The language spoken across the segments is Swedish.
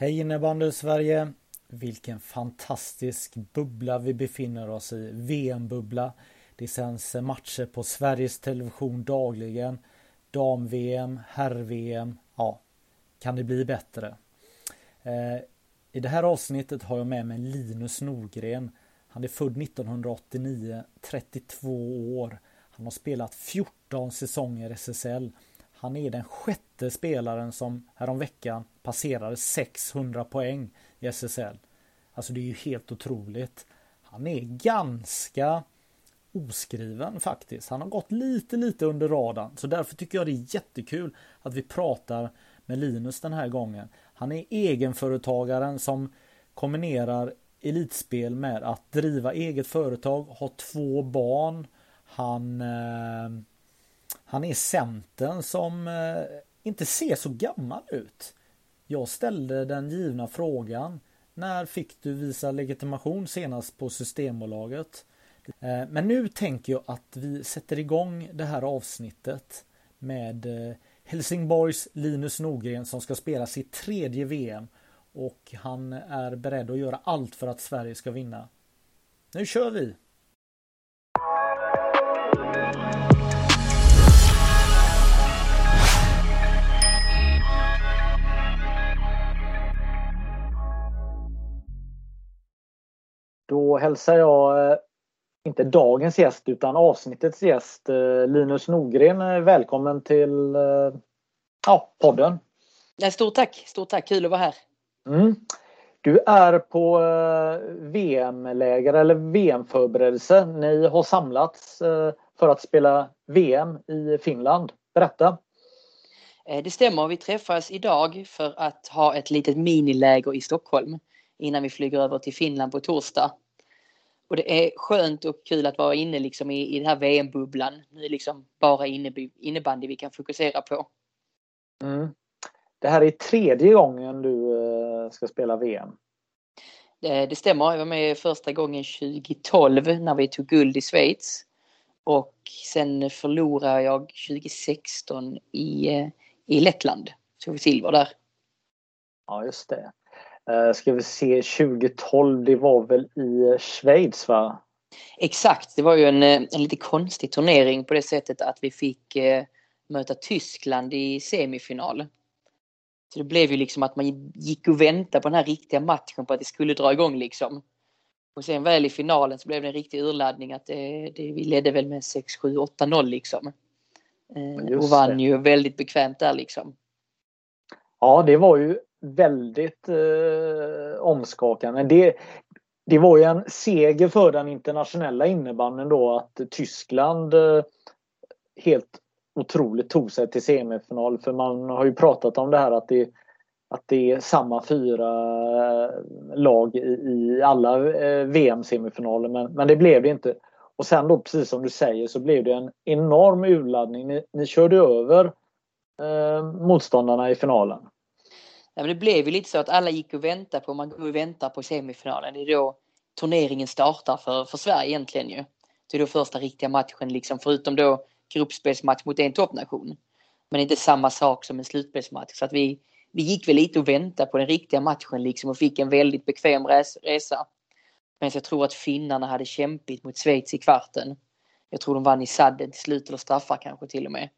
Hej innebandy Sverige! Vilken fantastisk bubbla vi befinner oss i. VM-bubbla. Det sänds matcher på Sveriges Television dagligen. Dam-VM, herr-VM. Ja, kan det bli bättre? Eh, I det här avsnittet har jag med mig Linus Norgren. Han är född 1989, 32 år. Han har spelat 14 säsonger SSL. Han är den sjätte spelaren som häromveckan passerade 600 poäng i SSL. Alltså det är ju helt otroligt. Han är ganska oskriven faktiskt. Han har gått lite, lite under radarn. Så därför tycker jag det är jättekul att vi pratar med Linus den här gången. Han är egenföretagaren som kombinerar elitspel med att driva eget företag, ha två barn. Han, eh, han är centern som eh, inte ser så gammal ut. Jag ställde den givna frågan. När fick du visa legitimation senast på Systembolaget? Eh, men nu tänker jag att vi sätter igång det här avsnittet med eh, Helsingborgs Linus Norgren som ska spela sitt tredje VM och han är beredd att göra allt för att Sverige ska vinna. Nu kör vi! Hälsar jag eh, inte dagens gäst utan avsnittets gäst eh, Linus Norgren eh, välkommen till ja, podden. Stort tack! Stort tack! Kul att vara här. Mm. Du är på VM-läger eller VM-förberedelse. Ni har samlats för att spela VM i Finland. Berätta! Det stämmer. Vi träffas idag för att ha ett litet miniläger i Stockholm innan vi flyger över till Finland på torsdag. Och det är skönt och kul att vara inne liksom i, i den här VM-bubblan. Nu är liksom bara innebandy vi kan fokusera på. Mm. Det här är tredje gången du eh, ska spela VM. Det, det stämmer. Jag var med första gången 2012 när vi tog guld i Schweiz. Och sen förlorade jag 2016 i, eh, i Lettland. Så vi silver där. Ja, just det. Uh, ska vi se, 2012, det var väl i Schweiz va? Exakt, det var ju en, eh, en lite konstig turnering på det sättet att vi fick uh, möta Tyskland i semifinal. Så det blev ju liksom att man gick och väntade på den här riktiga matchen på att det skulle dra igång liksom. Och sen väl i finalen så blev det en riktig urladdning att det, det, vi ledde väl med 6, 7, 8, 0 liksom. Uh, och vann det. ju väldigt bekvämt där liksom. Ja, det var ju väldigt eh, omskakande. Det, det var ju en seger för den internationella innebandyn då att Tyskland eh, helt otroligt tog sig till semifinal. För man har ju pratat om det här att det, att det är samma fyra eh, lag i, i alla eh, VM-semifinaler men, men det blev det inte. Och sen då precis som du säger så blev det en enorm urladdning. Ni, ni körde över eh, motståndarna i finalen. Ja, men det blev ju lite så att alla gick och väntade på, man går och väntar på semifinalen. Det är då turneringen startar för, för Sverige egentligen ju. Det är då första riktiga matchen liksom, förutom då gruppspelsmatch mot en toppnation. Men inte samma sak som en slutspelsmatch. Så att vi, vi gick väl lite och väntade på den riktiga matchen liksom och fick en väldigt bekväm resa. Men jag tror att finnarna hade kämpigt mot Schweiz i kvarten. Jag tror de vann i sadden till slut eller straffar kanske till och med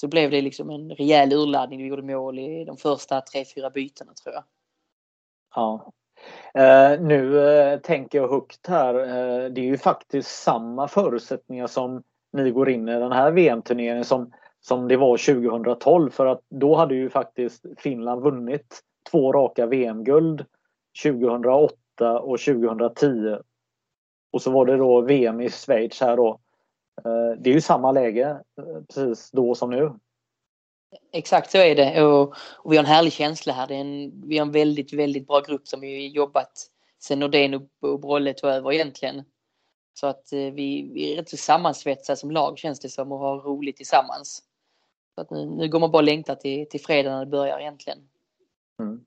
så blev det liksom en rejäl urladdning. Vi gjorde mål i de första tre, fyra bytena tror jag. Ja. Uh, nu uh, tänker jag högt här. Uh, det är ju faktiskt samma förutsättningar som ni går in i den här VM-turneringen som, som det var 2012 för att då hade ju faktiskt Finland vunnit två raka VM-guld 2008 och 2010. Och så var det då VM i Schweiz här då det är ju samma läge eh, precis då som nu. Exakt så är det och, och vi har en härlig känsla här. Det är en, vi har en väldigt, väldigt bra grupp som vi jobbat sen Nordén och Brolle tog över egentligen. Så att eh, vi, vi är rätt så sammansvetsade som lag känns det som och har roligt tillsammans. Så att nu, nu går man bara längta till, till fredag när det börjar egentligen. Mm.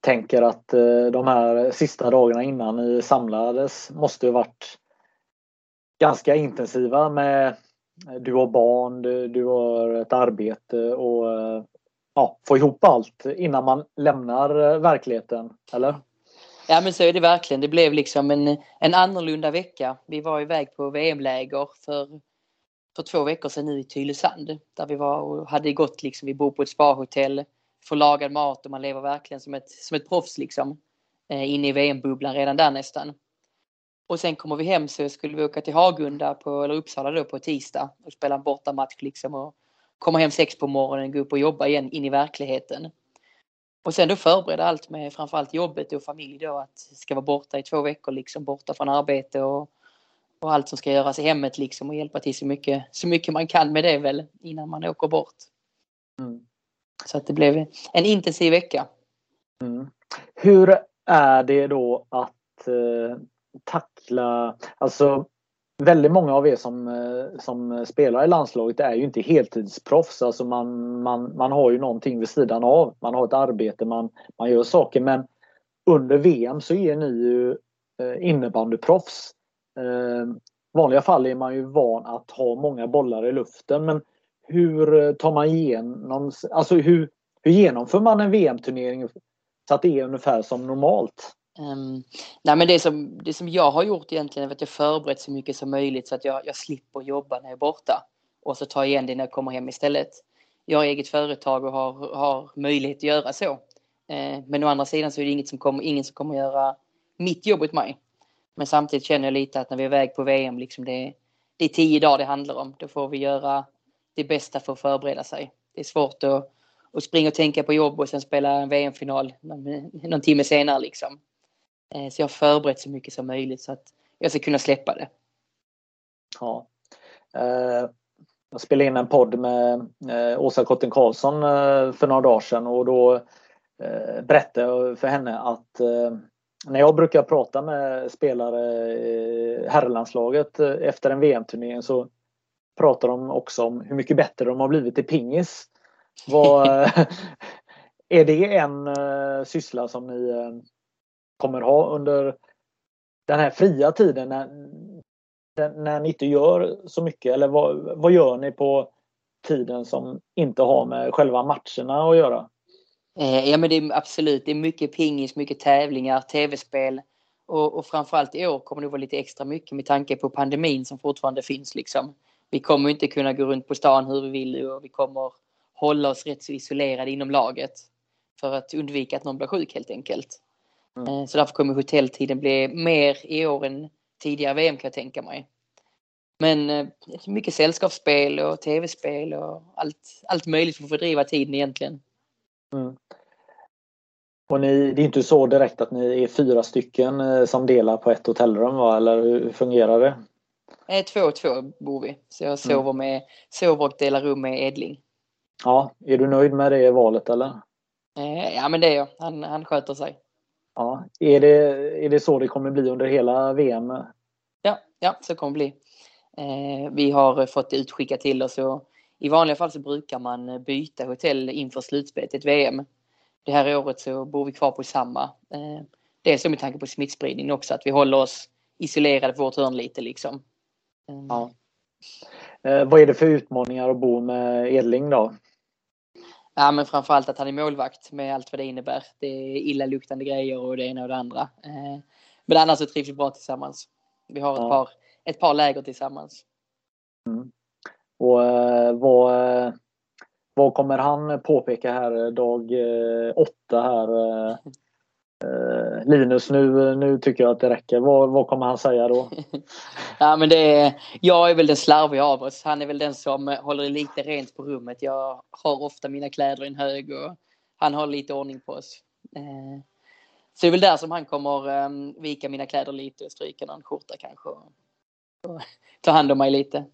Tänker att eh, de här sista dagarna innan ni samlades måste ju varit ganska intensiva med du har barn, du, har ett arbete och ja, få ihop allt innan man lämnar eh, verkligheten, eller? Ja men så är det verkligen. Det blev liksom en, en annorlunda vecka. Vi var iväg på VM-läger för, för två veckor sedan nu i Tylösand. Där vi var och hade gått liksom, vi bor på ett sparhotell, får lagad mat och man lever verkligen som ett, som ett proffs liksom. Eh, inne i VM-bubblan redan där nästan. Och sen kommer vi hem så skulle vi åka till Hagunda på, eller Uppsala då på tisdag och spela en bortamatch liksom och komma hem sex på morgonen, gå upp och jobba igen in i verkligheten. Och sen då förbereda allt med framförallt jobbet och familj då att ska vara borta i två veckor liksom borta från arbete och, och allt som ska göras i hemmet liksom och hjälpa till så mycket, så mycket man kan med det väl innan man åker bort. Mm. Så att det blev en intensiv vecka. Mm. Hur är det då att eh, tackla, alltså väldigt många av er som, eh, som spelar i landslaget är ju inte heltidsproffs. Alltså man, man, man har ju någonting vid sidan av. Man har ett arbete, man, man gör saker. Men under VM så är ni ju eh, innebandyproffs. I vanliga fall är man ju van att ha många bollar i luften. Men hur tar man igenom, alltså hur, hur genomför man en VM-turnering så att det är ungefär som normalt? Um, nej men det som, det som jag har gjort egentligen är att jag förberett så mycket som möjligt så att jag, jag slipper jobba när jag är borta. Och så tar jag igen det när jag kommer hem istället. Jag har eget företag och har, har möjlighet att göra så. Uh, men å andra sidan så är det inget som kommer, ingen som kommer göra mitt jobb åt mig. Men samtidigt känner jag lite att när vi är iväg på VM, liksom det, det är tio dagar det handlar om. Då får vi göra det bästa för att förbereda sig. Det är svårt att, att springa och tänka på jobb och sen spela en VM-final någon, någon timme senare liksom. Eh, så jag har förberett så mycket som möjligt så att jag ska kunna släppa det. Ja. Eh, jag spelade in en podd med eh, Åsa Kotten Karlsson för några dagar sedan och då berättade jag för henne att när jag brukar prata med spelare i herrlandslaget efter en VM-turnering så pratar de också om hur mycket bättre de har blivit i pingis. Vad, är det en syssla som ni kommer ha under den här fria tiden när, när ni inte gör så mycket? Eller vad, vad gör ni på tiden som inte har med själva matcherna att göra? Eh, ja men det är absolut, det är mycket pingis, mycket tävlingar, tv-spel och, och framförallt i år kommer det vara lite extra mycket med tanke på pandemin som fortfarande finns liksom. Vi kommer inte kunna gå runt på stan hur vi vill och vi kommer hålla oss rätt så isolerade inom laget för att undvika att någon blir sjuk helt enkelt. Mm. Eh, så därför kommer hotelltiden bli mer i år än tidigare VM kan jag tänka mig. Men eh, mycket sällskapsspel och tv-spel och allt, allt möjligt för att fördriva tiden egentligen. Mm. Och ni, det är inte så direkt att ni är fyra stycken eh, som delar på ett hotellrum va? eller hur fungerar det? Två och två bor vi. Så jag sover, med, sover och delar rum med Edling. Ja, är du nöjd med det valet eller? Ja men det är jag. Han, han sköter sig. Ja, är, det, är det så det kommer bli under hela VM? Ja, ja så kommer det bli. Eh, vi har fått det utskickat till oss och i vanliga fall så brukar man byta hotell inför slutspelet i ett VM. Det här året så bor vi kvar på samma. Eh, dels med tanke på smittspridning också, att vi håller oss isolerade på vårt hörn lite liksom. Ja. Eh, vad är det för utmaningar att bo med Edling då? Ja, men framförallt att han är målvakt med allt vad det innebär. Det är illaluktande grejer och det ena och det andra. Eh, men annars så trivs vi bra tillsammans. Vi har ett, ja. par, ett par läger tillsammans. Mm. Och eh, vad, vad kommer han påpeka här dag eh, åtta här? Linus, nu, nu tycker jag att det räcker. Vad, vad kommer han säga då? ja, men det är, jag är väl den slarviga av oss. Han är väl den som håller lite rent på rummet. Jag har ofta mina kläder i en hög och han har lite ordning på oss. Eh, så det är väl där som han kommer ehm, vika mina kläder lite och stryka någon skjorta kanske. Och ta hand om mig lite.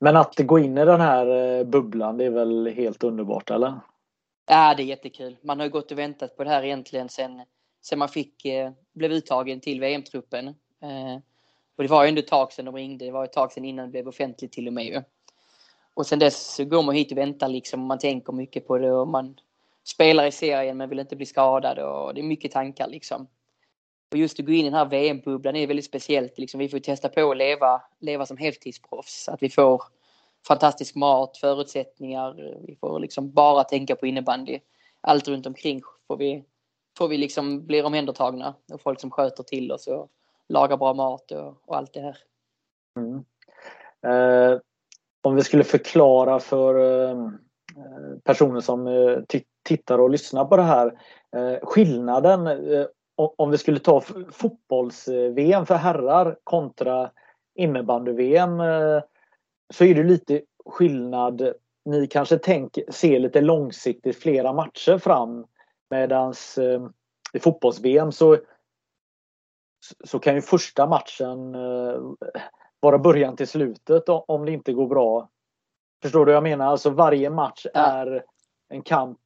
Men att gå in i den här eh, bubblan, det är väl helt underbart, eller? Ja, det är jättekul. Man har ju gått och väntat på det här egentligen sen, sen man fick, eh, blev uttagen till VM-truppen. Eh, och det var ju ändå ett tag sedan de ringde. Det var ett tag sedan innan det blev offentligt till och med ju. Och sen dess så går man hit och väntar liksom. Man tänker mycket på det och man spelar i serien men vill inte bli skadad och det är mycket tankar liksom. Och just att gå in i den här VM-bubblan är väldigt speciellt. Liksom, vi får testa på att leva, leva som heltidsproffs. Att vi får fantastisk mat, förutsättningar. Vi får liksom bara tänka på innebandy. Allt runt omkring får vi, får vi liksom bli omhändertagna. Och folk som sköter till oss och lagar bra mat och, och allt det här. Mm. Eh, om vi skulle förklara för eh, personer som eh, tittar och lyssnar på det här. Eh, skillnaden eh, om vi skulle ta fotbolls-VM eh, för herrar kontra innebandy-VM eh, så är det lite skillnad. Ni kanske tänker, ser lite långsiktigt flera matcher fram medans eh, i fotbolls-VM så, så kan ju första matchen eh, vara början till slutet om det inte går bra. Förstår du vad jag menar? Alltså varje match ja. är en kamp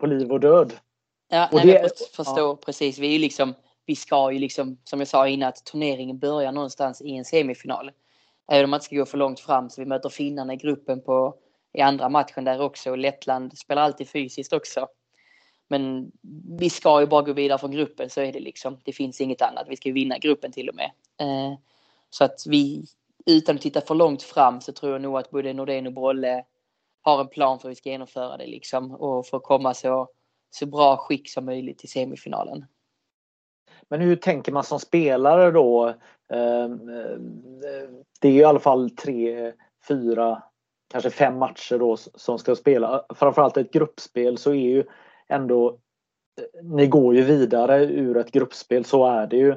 på liv och död. Ja, och nej, det, jag förstår ja. precis. Vi är ju liksom, vi ska ju liksom, som jag sa innan, att turneringen börjar någonstans i en semifinal. Även om man inte ska gå för långt fram så vi möter finnarna i gruppen på, i andra matchen där också. Och Lettland spelar alltid fysiskt också. Men vi ska ju bara gå vidare från gruppen så är det liksom. Det finns inget annat. Vi ska ju vinna gruppen till och med. Eh, så att vi, utan att titta för långt fram så tror jag nog att både Nordén och Brolle har en plan för hur vi ska genomföra det liksom. Och för att komma så så bra skick som möjligt till semifinalen. Men hur tänker man som spelare då? Ehm, eh, det är i alla fall tre, fyra, kanske fem matcher då som ska spela. Framförallt ett gruppspel så är ju ändå eh, ni går ju vidare ur ett gruppspel, så är det ju.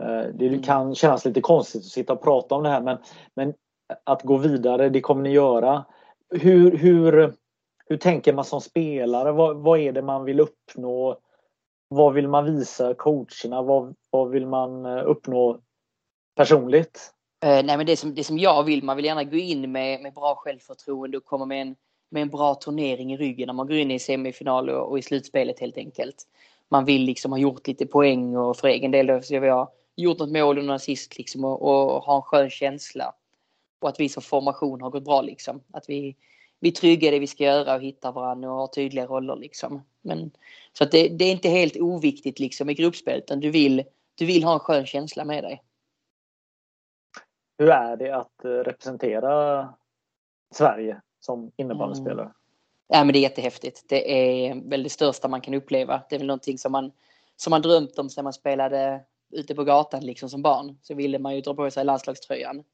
Eh, det mm. kan kännas lite konstigt att sitta och prata om det här men, men att gå vidare, det kommer ni göra. Hur, hur, hur tänker man som spelare? Vad, vad är det man vill uppnå? Vad vill man visa coacherna? Vad, vad vill man uppnå personligt? Eh, nej, men det, som, det som jag vill, man vill gärna gå in med, med bra självförtroende och komma med en, med en bra turnering i ryggen när man går in i semifinal och, och i slutspelet helt enkelt. Man vill liksom ha gjort lite poäng och för egen del så vill jag gjort något mål och någon assist liksom och, och ha en skön känsla. Och att vi som formation har gått bra liksom. Att vi, vi är trygga i det vi ska göra och hittar varandra och har tydliga roller liksom. Men, så att det, det är inte helt oviktigt liksom i gruppspelet utan du vill, du vill ha en skön känsla med dig. Hur är det att eh, representera Sverige som innebandyspelare? Mm. Ja, men det är jättehäftigt. Det är väl det största man kan uppleva. Det är väl någonting som man, som man drömt om sedan man spelade ute på gatan liksom som barn. Så ville man ju dra på sig landslagströjan.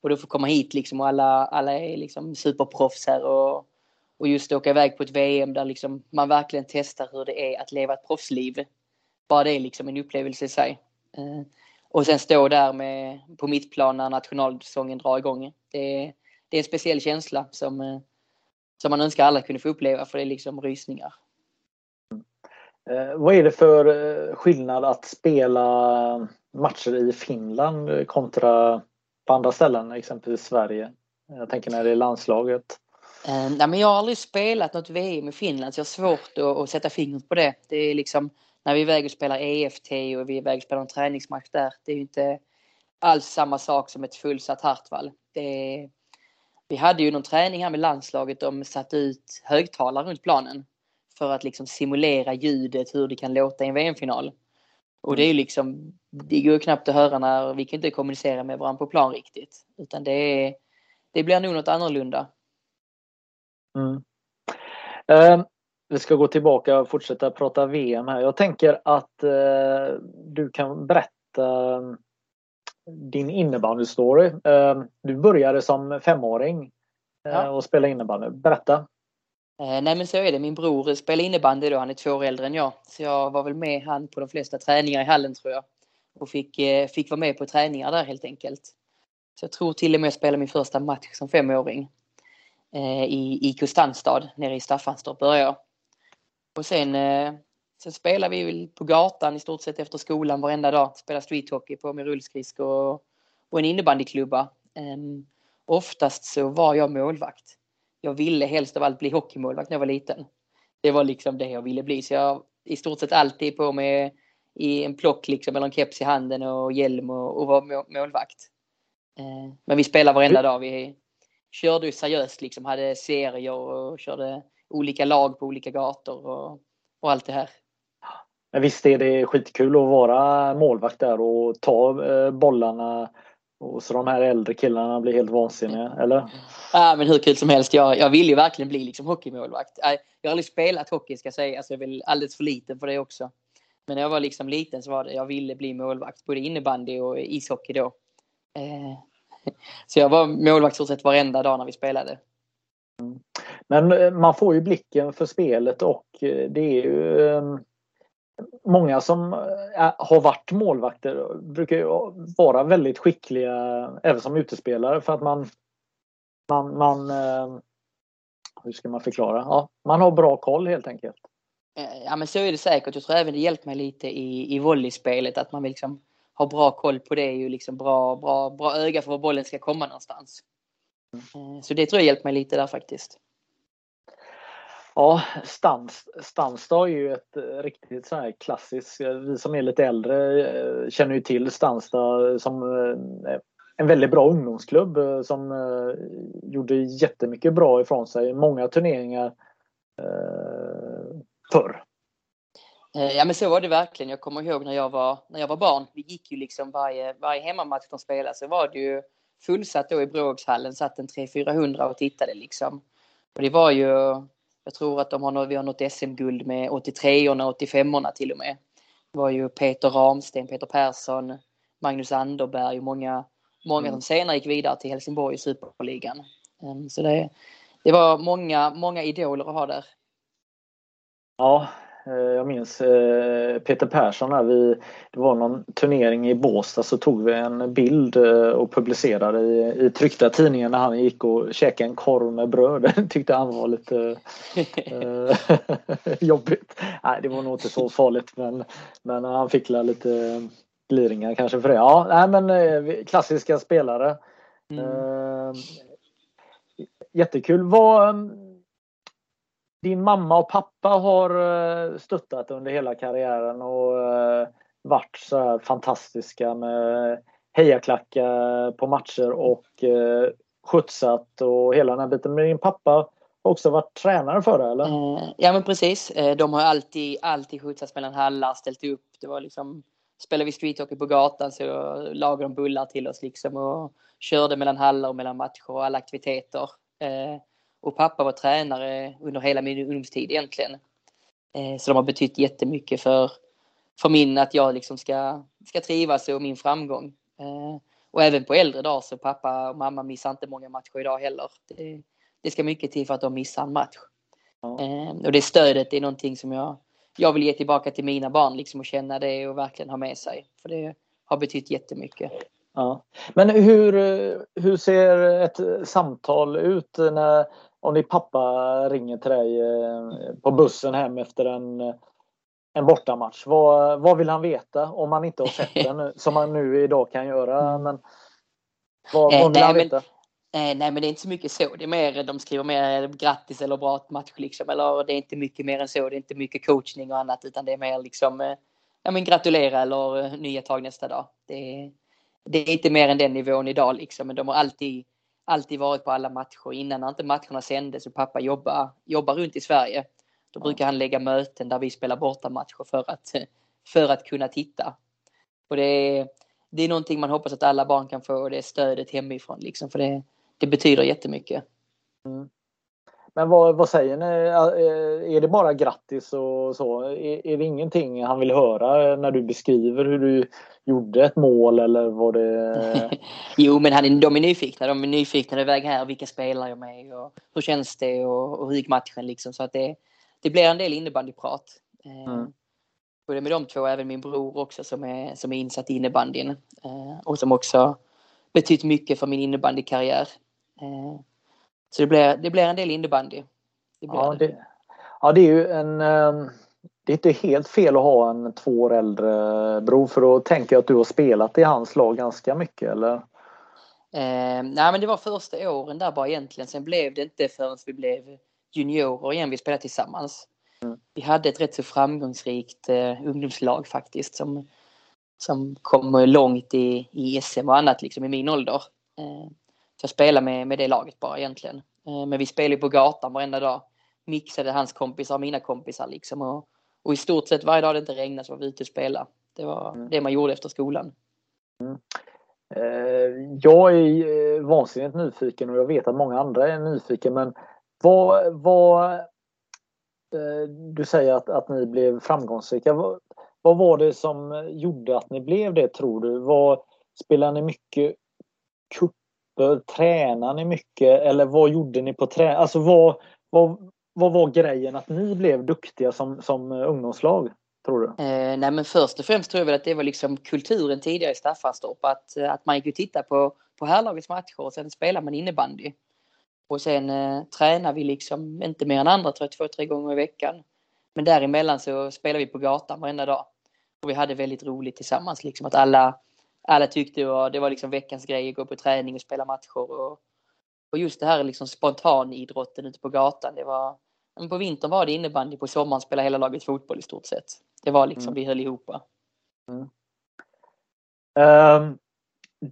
Och då får komma hit liksom och alla, alla är liksom superproffs här och, och just åka iväg på ett VM där liksom man verkligen testar hur det är att leva ett proffsliv. Bara det är liksom en upplevelse i sig. Eh, och sen stå där med, på mittplan när nationalsången drar igång. Det är, det är en speciell känsla som, eh, som man önskar alla kunde få uppleva för det är liksom rysningar. Eh, vad är det för eh, skillnad att spela matcher i Finland kontra på andra ställen, exempelvis Sverige? Jag tänker när det är landslaget. Nej, men jag har aldrig spelat något VM i Finland så jag har svårt att, att sätta fingret på det. Det är liksom när vi är iväg och spelar EFT och vi är iväg och spelar en träningsmatch där. Det är ju inte alls samma sak som ett fullsatt Hartwall. Det, vi hade ju någon träning här med landslaget. De satte ut högtalare runt planen för att liksom simulera ljudet, hur det kan låta i en VM-final. Och det är ju liksom, det går knappt att höra när vi kan inte kommunicera med varandra på plan riktigt. Utan det, är, det blir nog något annorlunda. Mm. Eh, vi ska gå tillbaka och fortsätta prata VM här. Jag tänker att eh, du kan berätta din innebandystory. Eh, du började som femåring eh, ja. och spela innebandy. Berätta! Eh, nej men så är det. Min bror spelar innebandy då. Han är två år äldre än jag. Så jag var väl med han på de flesta träningar i hallen tror jag. Och fick, eh, fick vara med på träningar där helt enkelt. Så jag tror till och med jag spelade min första match som femåring. Eh, I, i Kustanstad nere i Staffanstorp började jag. Och sen, sen spelade vi väl på gatan i stort sett efter skolan varenda dag. Spelade streethockey på med rullskridskor och, och en innebandyklubba. Ehm, oftast så var jag målvakt. Jag ville helst av allt bli hockeymålvakt när jag var liten. Det var liksom det jag ville bli. Så jag i stort sett alltid på med i en plock liksom, eller en keps i handen och hjälm och, och var målvakt. Eh, men vi spelade varenda dag. Vi körde ju seriöst liksom, hade serier och körde olika lag på olika gator och, och allt det här. Men visst är det skitkul att vara målvakt där och ta eh, bollarna och så de här äldre killarna blir helt vansinniga, eller? Ja, men hur kul som helst. Jag, jag vill ju verkligen bli liksom hockeymålvakt. Jag har aldrig spelat hockey ska jag säga, alltså jag är väl alldeles för liten för det också. Men när jag var liksom liten så var det, jag ville bli målvakt, både innebandy och ishockey då. Eh, så jag var målvakt stort sett varenda dag när vi spelade. Mm. Men eh, man får ju blicken för spelet och eh, det är ju ehm, många som har varit målvakter brukar ju vara väldigt skickliga även som utespelare för att man man, man hur ska man förklara? Ja, man har bra koll helt enkelt. Eh, ja men så är det säkert. Jag tror även det hjälpt mig lite i, i volleyspelet att man vill liksom ha bra koll på det och liksom bra, bra, bra öga för var bollen ska komma någonstans. Mm. Så det tror jag hjälpt mig lite där faktiskt. Ja, Stans, är ju ett eh, riktigt så här klassiskt, eh, vi som är lite äldre eh, känner ju till Stansta som en väldigt bra ungdomsklubb som gjorde jättemycket bra ifrån sig. Många turneringar förr. Ja men så var det verkligen. Jag kommer ihåg när jag var, när jag var barn. Vi gick ju liksom varje, varje hemmamatch de spelade så var det ju fullsatt då i Bråkshallen. Satt en 300-400 och tittade liksom. Och det var ju, jag tror att de har, vi har något SM-guld med 83orna och 85orna till och med. Det var ju Peter Ramsten, Peter Persson, Magnus Anderberg och många, många mm. som senare gick vidare till Helsingborg i Superligan. Ehm, så det, det var många, många idoler att ha där. Ja, jag minns eh, Peter Persson här. Vi, det var någon turnering i Båstad så tog vi en bild eh, och publicerade i, i tryckta tidningen när han gick och käkade en korv med bröd. Det tyckte han var lite eh, jobbigt. Nej, det var nog inte så farligt men, men han fick lite gliringar kanske för det. Ja, nej, men klassiska spelare. Mm. Eh, jättekul. Vad, din mamma och pappa har eh, stöttat under hela karriären och eh, varit så här fantastiska med hejaklackar på matcher och eh, skjutsat och hela den här biten. Men din pappa har också varit tränare för det eller? Ja men precis. De har alltid, alltid skjutsats mellan hallar, ställt upp. Det var liksom Spelade vi streethockey på gatan så lagade de bullar till oss liksom och körde mellan hallar och mellan matcher och alla aktiviteter. Och pappa var tränare under hela min ungdomstid egentligen. Eh, så de har betytt jättemycket för, för min, att jag liksom ska, ska trivas och min framgång. Eh, och även på äldre dagar så pappa och mamma missar inte många matcher idag heller. Det, det ska mycket till för att de missar en match. Ja. Eh, och det stödet är någonting som jag, jag vill ge tillbaka till mina barn liksom och känna det och verkligen ha med sig. För det har betytt jättemycket. Ja. Men hur, hur ser ett samtal ut när, om din pappa ringer till dig eh, på bussen hem efter en, en bortamatch. Vad, vad vill han veta om han inte har sett den som han nu idag kan göra? Mm. Men vad, vad vill nej, han veta? Men, nej men det är inte så mycket så. Det är mer, de skriver mer grattis eller bra match liksom. Eller det är inte mycket mer än så. Det är inte mycket coachning och annat utan det är mer liksom eh, ja, men gratulera eller eh, nya tag nästa dag. Det är, det är inte mer än den nivån idag liksom. Men de har alltid alltid varit på alla matcher. Innan när inte matcherna sändes och pappa jobbar, jobbar runt i Sverige. Då brukar han lägga möten där vi spelar bortamatcher för att, för att kunna titta. Och det är, det är någonting man hoppas att alla barn kan få och det är stödet hemifrån liksom. För det, det betyder jättemycket. Mm. Men vad, vad säger ni? Är det bara grattis och så? Är, är det ingenting han vill höra när du beskriver hur du gjorde ett mål eller var det? jo, men han, de är nyfikna. De är nyfikna på väg här. Vilka spelar jag med? Och hur känns det? Och, och hur gick matchen? Liksom. Så att det, det blir en del innebandyprat. Eh, mm. Både med de två och även min bror också som är, som är insatt i innebandyn. Eh, och som också betytt mycket för min innebandykarriär. Så det blir, det blir en del innebandy. Det ja, det, ja, det är ju en... Um det är inte helt fel att ha en två år äldre bror för då tänker jag att du har spelat i hans lag ganska mycket eller? Eh, nej, men det var första åren där bara egentligen. Sen blev det inte förrän vi blev juniorer igen vi spelade tillsammans. Mm. Vi hade ett rätt så framgångsrikt eh, ungdomslag faktiskt som, som kom långt i, i SM och annat liksom i min ålder. Eh, jag spelade med, med det laget bara egentligen. Eh, men vi spelade på gatan varenda dag. Mixade hans kompisar och mina kompisar liksom. Och, och i stort sett varje dag det inte regnade så var vi ute och spelade. Det var mm. det man gjorde efter skolan. Mm. Eh, jag är eh, vansinnigt nyfiken och jag vet att många andra är nyfiken men vad, vad eh, du säger att, att ni blev framgångsrika. Vad, vad var det som gjorde att ni blev det tror du? Vad, spelar ni mycket grupper? Tränar ni mycket? Eller vad gjorde ni på träning? Alltså vad, vad, vad var grejen att ni blev duktiga som, som eh, ungdomslag? Tror du? Eh, nej men först och främst tror jag väl att det var liksom kulturen tidigare i Staffanstorp. Att, eh, att man gick och tittade på, på herrlagets matcher och sen spelade man innebandy. Och sen eh, tränar vi liksom inte mer än andra tror jag, två, tre gånger i veckan. Men däremellan så spelade vi på gatan varenda dag. Och vi hade väldigt roligt tillsammans. Liksom att alla, alla tyckte det var liksom veckans grej att gå på träning och spela matcher. Och, och just det här liksom spontanidrotten ute på gatan. Det var, på vintern var det innebandy, på sommaren spelade hela laget fotboll i stort sett. Det var liksom, mm. vi höll ihop. Mm. Um,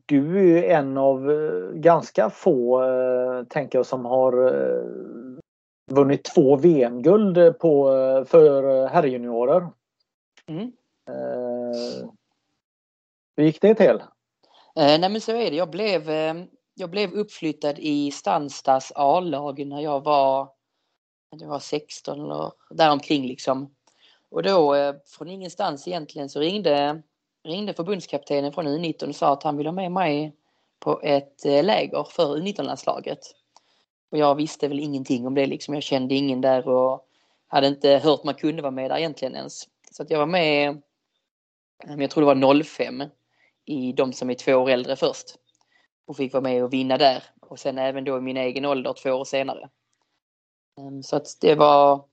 du är en av uh, ganska få, uh, tänker jag, som har uh, vunnit två VM-guld på, för herrjuniorer. Mm hur gick det till? Eh, nej men så är det. Jag blev, eh, jag blev uppflyttad i Stanstas A-lag när jag var, det var 16 eller däromkring liksom. Och då eh, från ingenstans egentligen så ringde, ringde förbundskaptenen från U19 och sa att han ville ha med mig på ett eh, läger för U19-landslaget. Och jag visste väl ingenting om det liksom. Jag kände ingen där och hade inte hört man kunde vara med där egentligen ens. Så att jag var med, eh, jag tror det var 05 i de som är två år äldre först. Och fick vara med och vinna där. Och sen även då i min egen ålder två år senare. Ehm, så att det var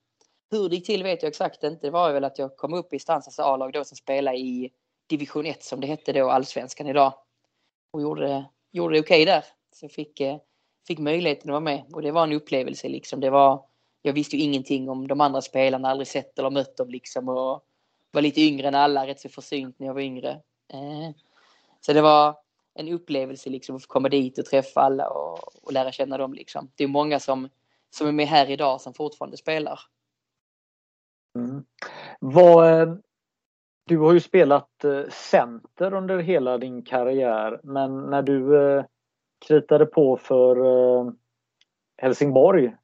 hur det gick till vet jag exakt inte. Det var väl att jag kom upp i Stansas A-lag då som spelade i division 1 som det hette då, allsvenskan idag. Och gjorde, gjorde det okej okay där. Så jag fick, eh, fick möjligheten att vara med och det var en upplevelse liksom. Det var, jag visste ju ingenting om de andra spelarna, aldrig sett eller mött dem liksom och var lite yngre än alla, rätt så försynt när jag var yngre. Ehm, så det var en upplevelse liksom att få komma dit och träffa alla och, och lära känna dem liksom. Det är många som, som är med här idag som fortfarande spelar. Mm. Vad, eh, du har ju spelat eh, center under hela din karriär men när du eh, kritade på för Helsingborg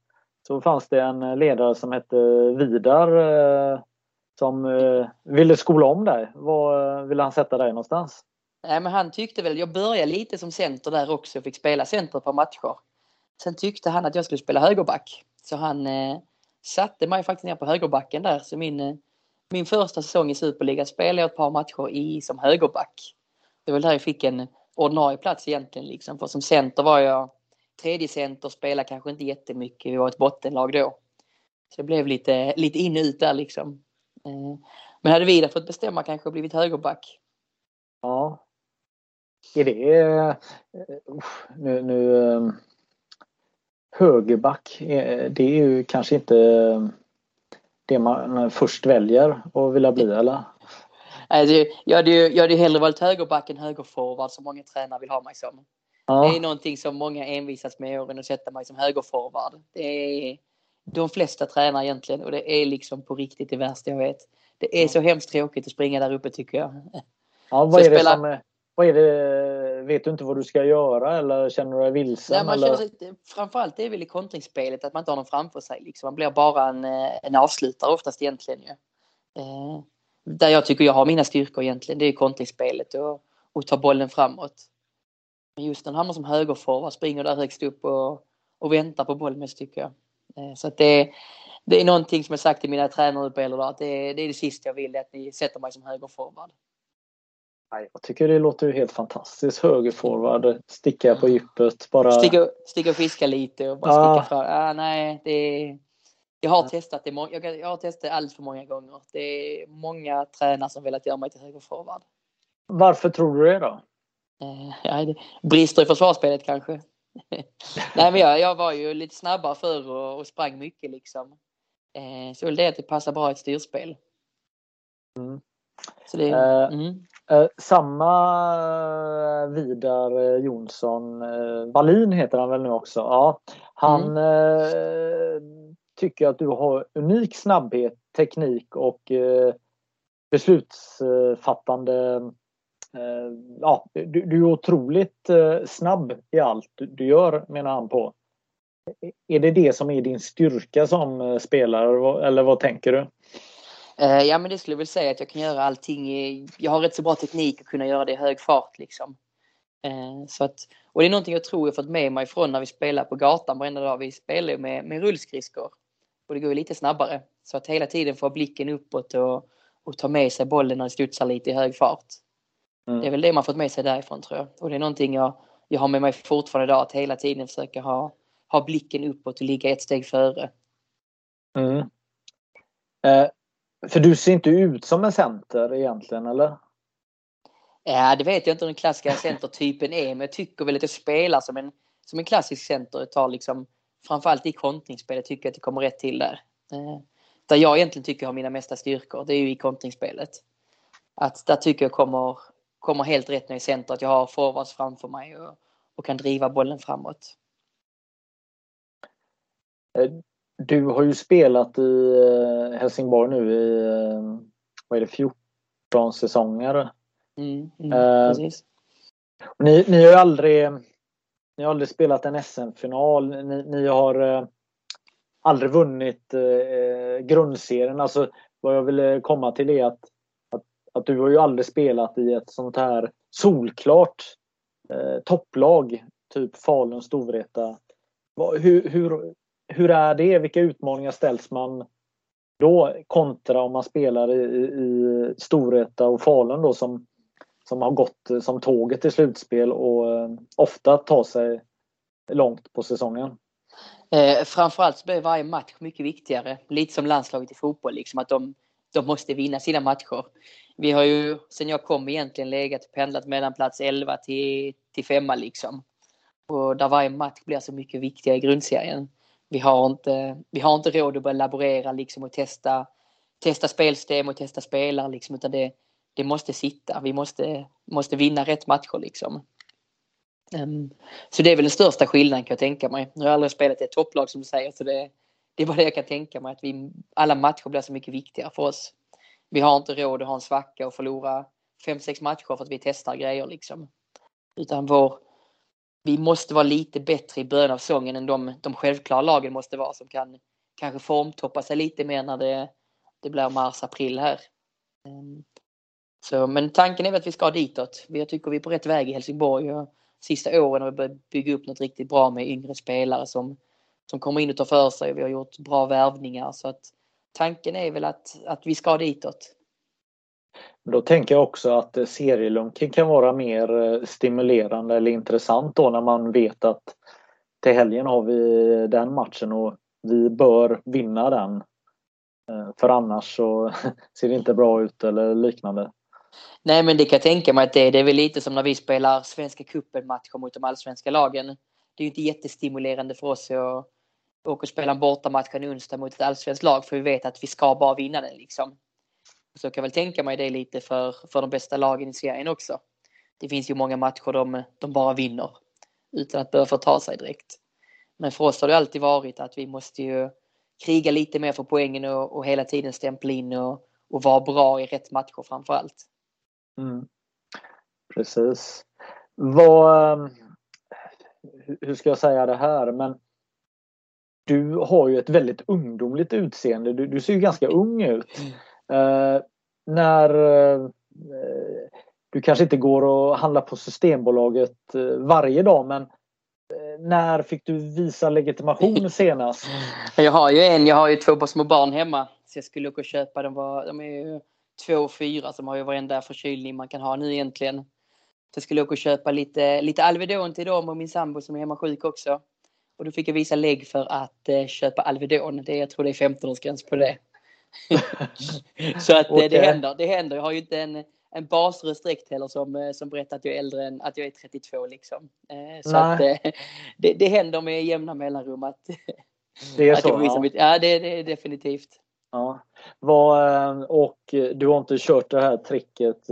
så fanns det en ledare som hette Vidar som ville skola om dig. Var ville han sätta dig någonstans? Nej, men han tyckte väl, jag började lite som center där också och fick spela center på matcher. Sen tyckte han att jag skulle spela högerback. Så han eh, satte mig faktiskt ner på högerbacken där. Så min, eh, min första säsong i Superliga spelade jag ett par matcher i som högerback. Det var där jag fick en ordinarie plats egentligen. Liksom. För som center var jag tredje center, spelade kanske inte jättemycket. Vi var ett bottenlag då. Så det blev lite, lite in och ut där liksom. Eh, men hade Vidar fått bestämma kanske blivit högerback. Ja. Är det... Uh, nu, nu högerback, eh, det är ju kanske inte det man först väljer att vilja bli eller? jag, hade ju, jag hade hellre valt högerback än högerforward som många tränare vill ha mig som. Ja. Det är någonting som många envisas med åren att sätta mig som högerforward. Det är de flesta tränare egentligen och det är liksom på riktigt det värsta jag vet. Det är så hemskt tråkigt att springa där uppe tycker jag. Ja, vad är det spelar... som är, vad är det, vet du inte vad du ska göra eller känner du dig vilsen? Nej, man eller? Känner sig, framförallt det är väl i kontringsspelet att man inte har någon framför sig. Liksom. Man blir bara en, eh, en avslutare oftast egentligen. Ju. Eh, där jag tycker jag har mina styrkor egentligen, det är kontringsspelet och, och ta bollen framåt. Men just när han hamnar som högerforward, springer där högst upp och, och väntar på bollen mest tycker jag. Eh, så att det, det är någonting som jag sagt till mina tränare på att det, det är det sista jag vill, att ni sätter mig som högerforward. Jag tycker det låter helt fantastiskt. Högerforward, sticka på djupet. Bara... Sticka, sticka och fiska lite och bara ja. sticka fram. Ah, nej, det jag har testat det jag, jag har testat allt för många gånger. Det är många tränare som velat göra mig till högerforward. Varför tror du det då? Eh, ja, det brister i försvarsspelet kanske. Nej, men jag, jag var ju lite snabbare förr och, och sprang mycket liksom. Eh, så det är att det passar bra i ett styrspel. Mm. Det, Eh, mm. Eh, samma Vidar Jonsson, eh, Wallin heter han väl nu också. Ja, han eh, tycker att du har unik snabbhet, teknik och eh, beslutsfattande. Eh, ja, du, du är otroligt eh, snabb i allt du, gör menar han på. Är det det som är din styrka som eh, spelare eller vad tänker du? Eh, ja, men det skulle jag väl säga att jag kan göra allting. I, jag har rätt så bra teknik att kunna göra det i hög fart liksom. Eh, så att, och det är någonting jag tror jag fått med mig från när vi spelar på gatan varenda dag. Vi spelar med, med rullskridskor och det går ju lite snabbare. Så att hela tiden få blicken uppåt och, och ta med sig bollen när det studsar lite i hög fart. Mm. Det är väl det man fått med sig därifrån tror jag. Och det är någonting jag, jag har med mig fortfarande idag, att hela tiden försöka ha, ha blicken uppåt och ligga ett steg före. Mm. Eh, för du ser inte ut som en center egentligen, eller? Ja, det vet jag inte hur den klassiska centertypen är, men jag tycker väl att jag spelar som en, som en klassisk center. Jag tar liksom, framförallt i kontringsspelet tycker att det kommer rätt till där. Eh, där jag egentligen tycker jag har mina mesta styrkor, det är ju i kontringsspelet. Att där tycker jag kommer, kommer helt rätt när jag är center, att jag har forwards framför mig och, och kan driva bollen framåt. Eh, du har ju spelat i eh, Helsingborg nu i eh, vad är det, 14 säsonger. Mm, mm, Eh. Ni, ni har ju aldrig, ni har aldrig spelat en SM-final. Ni, ni har eh, aldrig vunnit eh, grundserien. Alltså, vad jag ville komma till är att, att, att du har ju aldrig spelat i ett sånt här solklart eh, topplag. Typ Falun, Storvreta. Hur, hur, hur är det? Vilka utmaningar ställs man då kontra om man spelar i, i, Storvreta och Falun då som, som har gått som tåget i slutspel och eh, ofta tar sig långt på säsongen. Eh, framförallt så blir varje match mycket viktigare. Lite som landslaget i fotboll, liksom, att de, de måste vinna sina matcher. Vi har ju sen jag kom egentligen legat och pendlat mellan plats 11 till, till 5 liksom. Och där varje match blir så mycket viktigare i grundserien. Vi har inte, vi har inte råd att börja laborera liksom och testa, testa spelsystem och testa spelare liksom, utan det, det måste sitta. Vi måste, måste vinna rätt matcher liksom. Um, så det är väl den största skillnaden kan jag tänka mig. Nu har jag aldrig spelat i ett topplag som du säger, så det, det är bara det jag kan tänka mig. Att vi, alla matcher blir så mycket viktigare för oss. Vi har inte råd att ha en svacka och förlora fem sex matcher för att vi testar grejer liksom. Utan vår, vi måste vara lite bättre i början av säsongen än de, de självklara lagen måste vara som kan kanske formtoppa sig lite mer när det, det blir mars-april här. Ehm, så, men tanken är väl att vi ska ditåt. Jag tycker vi är på rätt väg i Helsingborg. Och sista åren har vi börjat bygga upp något riktigt bra med yngre spelare som, som kommer in och tar för sig. Vi har gjort bra värvningar så att tanken är väl att, att vi ska ditåt. Men Då tänker jag också att eh, serielunken kan vara mer eh, stimulerande eller intressant då när man vet att till helgen har vi den matchen och vi bör vinna den. Eh, för annars så ser det inte bra ut eller liknande. Nej men det kan jag tänka mig att det, det är väl lite som när vi spelar Svenska cupen-matcher mot de allsvenska lagen. Det är ju inte jättestimulerande för oss att åka och spela en bortamatch en onsdag mot ett allsvenskt lag för vi vet att vi ska bara vinna den liksom. Så jag kan väl tänka mig det lite för, för de bästa lagen i serien också. Det finns ju många matcher de, de bara vinner utan att behöva ta sig direkt. Men för oss har det alltid varit att vi måste ju kriga lite mer för poängen och, och hela tiden stämpla in och, och vara bra i rätt matcher framför allt. Mm. Precis. Vad, eh, hur ska jag säga det här? Men du har ju ett väldigt ungdomligt utseende. Du, du ser ju ganska ung ut. Eh, när eh, du kanske inte går och handlar på Systembolaget eh, varje dag men när fick du visa legitimation senast? Jag har ju en, jag har ju två små barn hemma. Så jag skulle åka och köpa, de, var, de är ju två och fyra som har ju varenda förkylning man kan ha nu egentligen. Så jag skulle åka och köpa lite, lite Alvedon till dem och min sambo som är hemma sjuk också. Och då fick jag visa lägg för att eh, köpa Alvedon. Det, jag tror det är 15-årsgräns på det. Så att eh, Okej. det händer. Det händer. Jag har ju inte en, en basröst direkt heller som, som berättar att jag är äldre än att jag är 32 liksom. Så Nej. att det, det händer med jämna mellanrum att, det är så? ja, ja det, det är definitivt. Ja. Vad, och du har inte kört det här tricket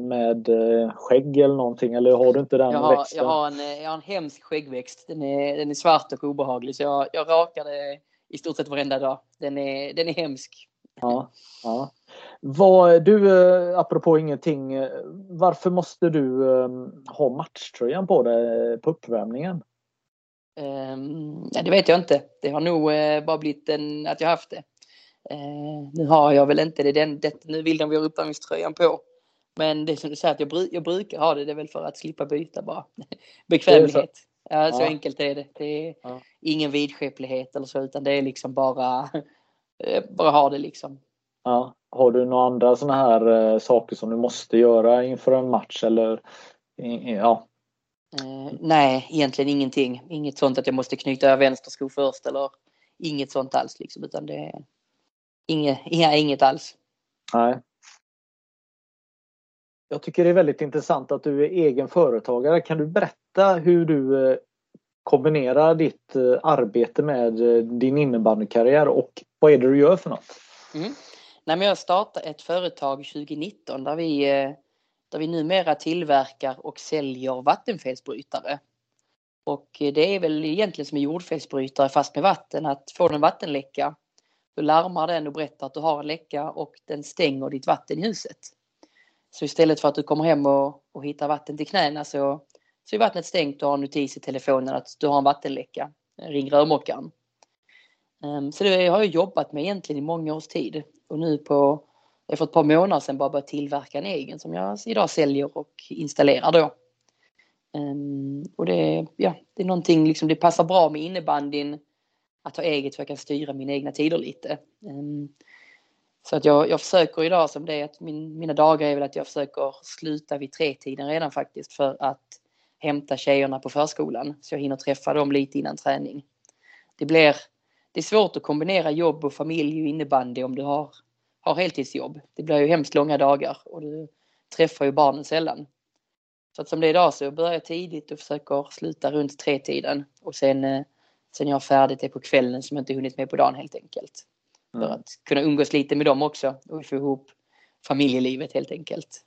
med skägg eller någonting eller har du inte den jag har, växten? Jag har, en, jag har en hemsk skäggväxt. Den är, den är svart och obehaglig så jag, jag rakar det i stort sett varenda dag. Den är, den är hemsk. Ja, ja. Vad, du, apropå ingenting, varför måste du ha matchtröjan på dig på uppvärmningen? Um, ja, det vet jag inte. Det har nog bara blivit en, att jag haft det. Uh, nu har jag väl inte det, den, det nu vill de vi har uppvärmningströjan på. Men det som du säger att jag, jag brukar ha det, det är väl för att slippa byta bara. Bekvämlighet. Ja, så ja. enkelt är det. Det är ja. ingen vidskeplighet eller så utan det är liksom bara, eh, bara ha det liksom. Ja. Har du några andra sådana här uh, saker som du måste göra inför en match eller ja, Uh, nej, egentligen ingenting. Inget sånt att jag måste knyta vänster sko först eller inget sånt alls liksom utan det är inget, inga, inget alls. Nej. Jag tycker det är väldigt intressant att du är egen företagare. Kan du berätta hur du eh, kombinerar ditt eh, arbete med eh, din innebandykarriär och vad är det du gör för något? Mm. Nej, men jag startade ett företag 2019 där vi där vi numera tillverkar och säljer vattenfelsbrytare. Och det är väl egentligen som en jordfelsbrytare fast med vatten, att får du en vattenläcka då larmar den och berättar att du har en läcka och den stänger ditt vatten i huset. Så istället för att du kommer hem och, och hittar vatten till knäna så, så är vattnet stängt och har en notis i telefonen att du har en vattenläcka. Ring rörmokaren. Um, så det har jag jobbat med egentligen i många års tid och nu på jag för ett par månader sedan bara börjat tillverka en egen som jag idag säljer och installerar då. Um, och det, ja, det är någonting, liksom, det passar bra med innebandyn att ha eget för jag kan styra mina egna tider lite. Ehm, så att jag, jag försöker idag som det är att min, mina dagar är väl att jag försöker sluta vid tretiden redan faktiskt för att hämta tjejerna på förskolan så jag hinner träffa dem lite innan träning. Det blir det är svårt att kombinera jobb och familj och innebandy om du har har heltidsjobb. Det blir ju hemskt långa dagar och du träffar ju barnen sällan. Så att som det är idag så börjar jag tidigt och försöker sluta runt tretiden och sen, eh, sen jag har färdigt det på kvällen som jag inte hunnit med på dagen helt enkelt. Mm. För att kunna umgås lite med dem också och få ihop familjelivet helt enkelt.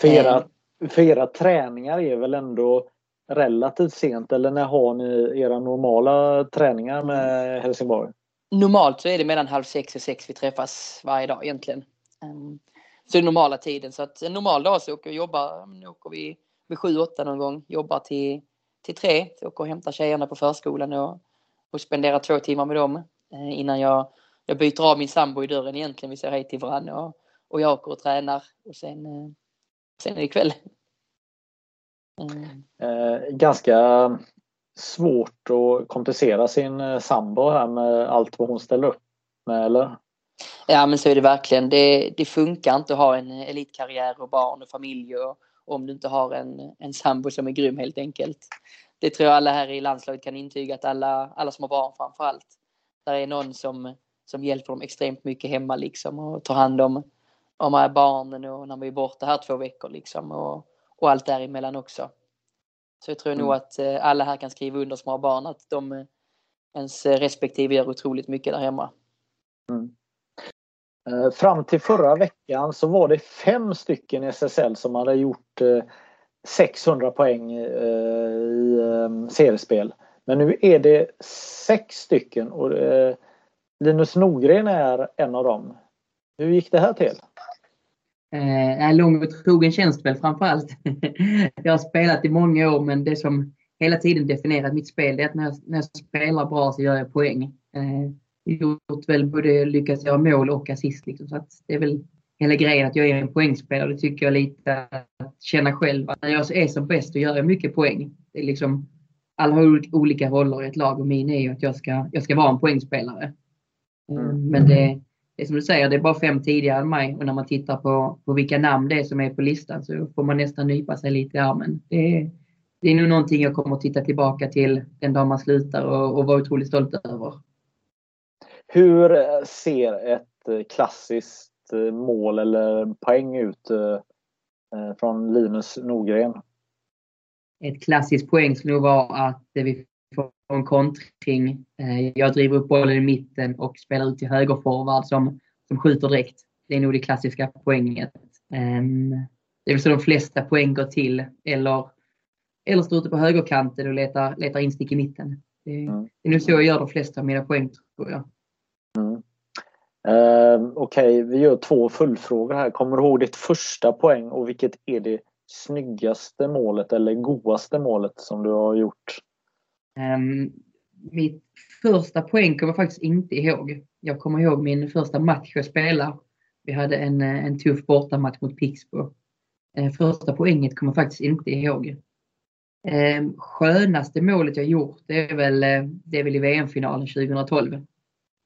För era, eh. för era träningar är väl ändå relativt sent eller när har ni era normala träningar med Helsingborg? Normalt så är det mellan halv sex och sex vi träffas varje dag egentligen. Um, så är det normala tiden. Så att en normal dag så åker vi jobba, nu åker vi vid sju, åtta någon gång, jobbar till, till tre. Så åker och hämtar tjejerna på förskolan och, och spenderar två timmar med dem eh, innan jag, jag byter av min sambo i dörren egentligen. Vi säger hej till varandra och, och jag åker och tränar och sen, eh, sen är det kväll. Mm. Eh, ganska svårt att kompensera sin eh, sambo här med allt vad hon ställer upp med eller? Ja men så är det verkligen. Det, det funkar inte att ha en elitkarriär och barn och familj och, om du inte har en, en sambo som är grym helt enkelt. Det tror jag alla här i landslaget kan intyga att alla, alla som har barn framför allt. Där är någon som, som hjälper dem extremt mycket hemma liksom och tar hand om, om barnen och när vi är borta här två veckor liksom och, och allt däremellan också. Så jag tror mm. nog att eh, alla här kan skriva under som har barn att de eh, ens respektive gör otroligt mycket där hemma. Mm. Eh, fram till förra veckan så var det fem stycken SSL som hade gjort 600 poäng i seriespel. Men nu är det sex stycken och Linus Norgren är en av dem. Hur gick det här till? Eh, lång och trogen tjänst väl framförallt. jag har spelat i många år men det som hela tiden definierat mitt spel är att när jag, när jag spelar bra så gör jag poäng. Eh, gjort väl både lyckats göra mål och assist. Liksom, så att det är väl hela grejen att jag är en poängspelare. Det tycker jag lite att känna själv. Att när jag är som bäst så gör jag mycket poäng. Det är liksom, alla har olika roller i ett lag och min är ju att jag ska, jag ska vara en poängspelare. Mm. Men det, det är som du säger, det är bara fem tidigare än mig och när man tittar på, på vilka namn det är som är på listan så får man nästan nypa sig lite i armen. Det är, det är nog någonting jag kommer att titta tillbaka till den dag man slutar och, och vara otroligt stolt över. Hur ser ett klassiskt mål eller poäng ut eh, från Linus Norgren? Ett klassiskt poäng skulle nog vara att vi får en kontring. Jag driver upp bollen i mitten och spelar ut till högerforward som, som skjuter direkt. Det är nog det klassiska poänget. Ehm, det är väl så de flesta poäng går till. Eller, eller står ute på högerkanten och letar, letar instick i mitten. Det, mm. det är nog så jag gör de flesta av mina poäng tror jag. Mm. Okej, okay. vi gör två fullfrågor här. Kommer du ihåg ditt första poäng och vilket är det snyggaste målet eller godaste målet som du har gjort? Um, mitt första poäng kommer jag faktiskt inte ihåg. Jag kommer ihåg min första match jag spelade. Vi hade en, eh, en tuff bortamatch mot Pixbo. Uh, första poänget kommer jag faktiskt inte ihåg. Uh, skönaste målet jag gjort det är väl, eh, det är väl i VM-finalen 2012.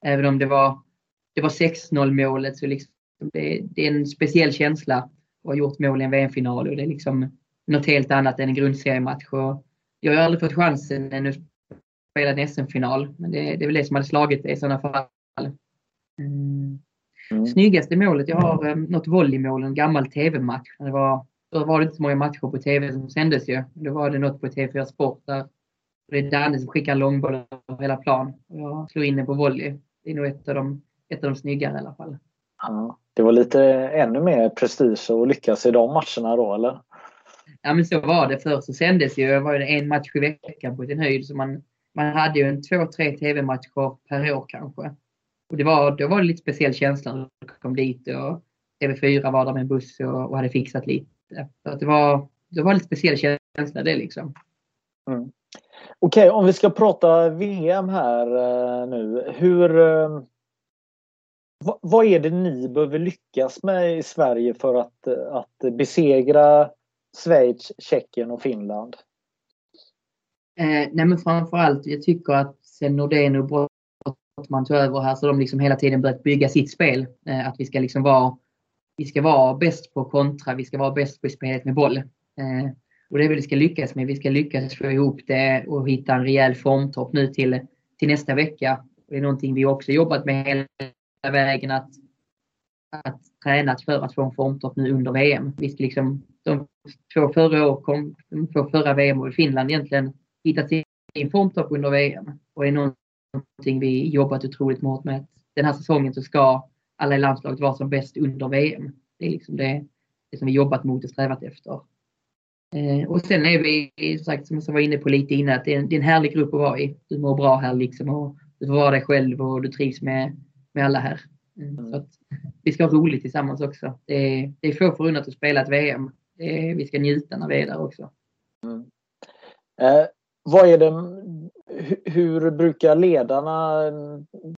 Även om det var, det var 6-0 målet så liksom det, det, är en speciell känsla att ha gjort mål i en VM-final och det är liksom något helt annat än en grundseriematch. Och jag har aldrig fått chansen ännu att spela en SM-final men det, det, är väl det som hade slagit det i sådana fall. Mm. Mm. Snyggaste målet, jag har um, något volleymål, en gammal TV-match. Det var, då var det inte så många matcher på TV som sändes ju. Då var det något på TV4 Sport där det är Danne som skickar långboll över hela plan. Jag slog in den på volley. Det är nog ett av de, ett av de snyggare i alla fall. Ja, det var lite ännu mer prestige att lyckas i de matcherna då eller? Ja men så var det. Förr så sändes ju var det en match i veckan på sin höjd. Så man, man hade ju en två, tre TV-matcher per år kanske. Och det var, då var det lite speciell känsla när jag kom dit och TV4 var där med en buss och, och hade fixat lite. Så att det, var, det var lite speciell känsla det liksom. Mm. Okej, okay, om vi ska prata VM här uh, nu. Hur... Uh, vad är det ni behöver lyckas med i Sverige för att, eh, att besegra Schweiz, Tjeckien och Finland? Eh, nej men framförallt, jag tycker att sen Nordén och Brottman tog över här så har de liksom hela tiden börjat bygga sitt spel. Eh, att vi ska liksom vara vi ska vara bäst på kontra, vi ska vara bäst på spelet med boll. Eh, och det är vad vi ska lyckas med. Vi ska lyckas få ihop det och hitta en rejäl formtopp nu till, till nästa vecka. Det är någonting vi också jobbat med hela vägen att, att tränat för att få en formtopp nu under VM. Vi ska liksom, de två förra år kom, två förra VM och Finland egentligen hittat sin formtopp under VM. Och är någonting vi jobbat otroligt hårt med. Den här säsongen så ska alla i landslaget vara som bäst under VM. Det är liksom det, det som vi jobbat mot och strävat efter. Eh, och sen är vi, sagt, som jag var inne på lite innan, att det är, en, det är en härlig grupp att vara i. Du mår bra här liksom och du får vara dig själv och du trivs med, med alla här. Mm. Så att, vi ska ha roligt tillsammans också. Det är, det är få förunnat att spela ett VM. Är, vi ska njuta när vi är där också. Mm. Eh, vad är det, hur, brukar ledarna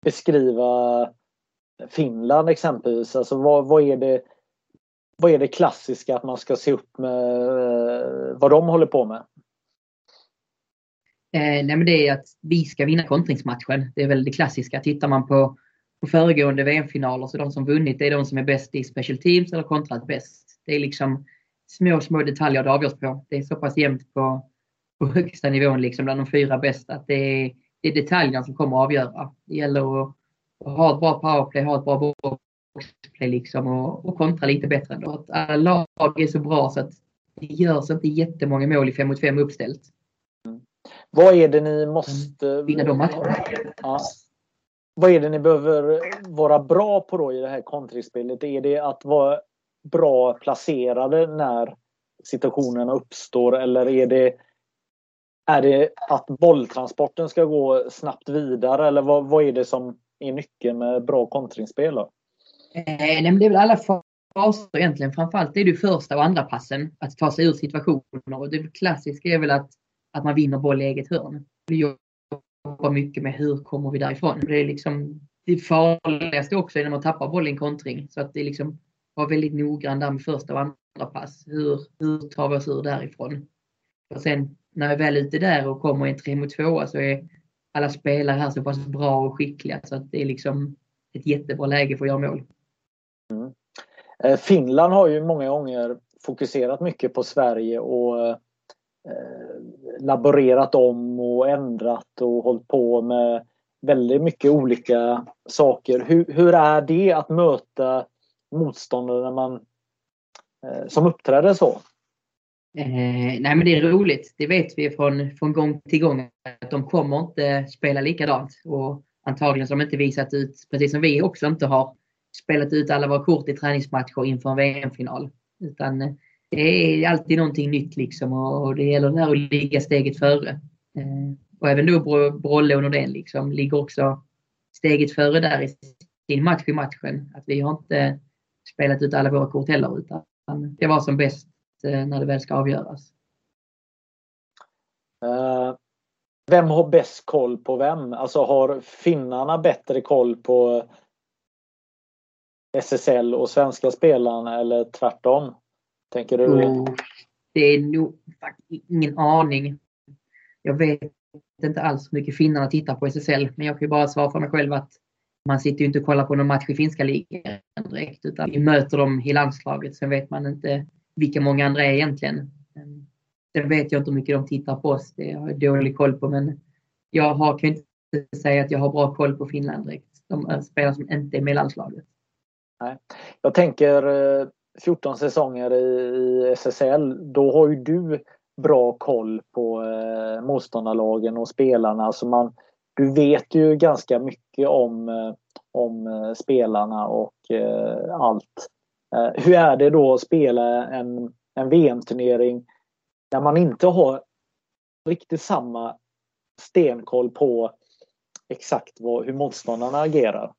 beskriva Finland exempelvis? Alltså vad, vad är det vad är det klassiska att man ska se upp med eh, vad de håller på med? Eh, nej men det är att vi ska vinna kontringsmatchen. Det är väl det klassiska. Tittar man på, på föregående VM-finaler så de som vunnit det är de som är bäst i special teams eller kontrat bäst. Det är liksom små, små detaljer det avgörs på. Det är så pass jämnt på, på högsta nivån liksom bland de fyra bästa att det är, det är detaljerna som kommer att avgöra. Det gäller att, att ha ett bra powerplay, ha ett bra boxplay liksom och, och kontra lite bättre ändå. Att alla lag är så bra så att det görs inte jättemånga mål i 5 mot 5 uppställt. Mm. Vad är det ni måste... Vinna de matcherna. Ja. Vad är det ni behöver vara bra på då i det här kontringsspelet? Är det att vara bra placerade när situationerna uppstår eller är det är det att bolltransporten ska gå snabbt vidare eller vad, vad är det som är nyckeln med bra kontringsspel? Då? Eh, nej, det är väl alla faser egentligen. Framförallt är det första och andra passen att ta sig ur situationer. Och det klassiska är väl att, att man vinner boll i eget hörn. Vi jobbar mycket med hur kommer vi därifrån. Det är liksom det farligaste också är när man tappar boll i en kontring. Så att det är liksom vara väldigt noggrann där med första och andra pass. Hur, hur tar vi oss ur därifrån? Och sen när vi väl är ute där och kommer i en 3 mot 2 så är alla spelare här så pass bra och skickliga så att det är liksom ett jättebra läge för att göra mål. Mm. Eh, Finland har ju många gånger fokuserat mycket på Sverige och eh, laborerat om och ändrat och hållit på med väldigt mycket olika saker. Hur, hur är det att möta motståndare när man, eh, som uppträder så? Eh, nej men det är roligt. Det vet vi från, från gång till gång att de kommer inte spela likadant. Och antagligen så har de inte visat ut, precis som vi också inte har spelat ut alla våra kort i träningsmatcher inför en VM-final. Utan eh, det är alltid någonting nytt liksom och det gäller där att ligga steget före. Eh, och även då Brolle och Nordén liksom ligger också steget före där i sin match i matchen. Att vi har inte spelat ut alla våra kort heller utan det var som bäst eh, när det väl ska avgöras. Eh, vem har bäst koll på vem? Alltså har finnarna bättre koll på SSL och svenska spelarna eller tvärtom? Tänker du? Oh, det är nog ingen aning. Jag vet inte alls hur mycket finnarna tittar på SSL, men jag kan ju bara svara för mig själv att man sitter ju inte och kollar på någon match i finska ligan direkt, utan vi möter dem i landslaget. Sen vet man inte vilka många andra är egentligen. Sen vet jag inte hur mycket de tittar på oss. Det har jag dålig koll på, men jag har, kan inte säga att jag har bra koll på Finland direkt. De spelare som inte är med i landslaget. Nej. Jag tänker 14 säsonger i SSL. Då har ju du bra koll på eh, motståndarlagen och spelarna. Så man, du vet ju ganska mycket om, eh, om eh, spelarna och eh, allt. Hur är det då att spela en, en VM-turnering när man inte har riktigt samma stenkoll på exakt vad, hur motståndarna agerar?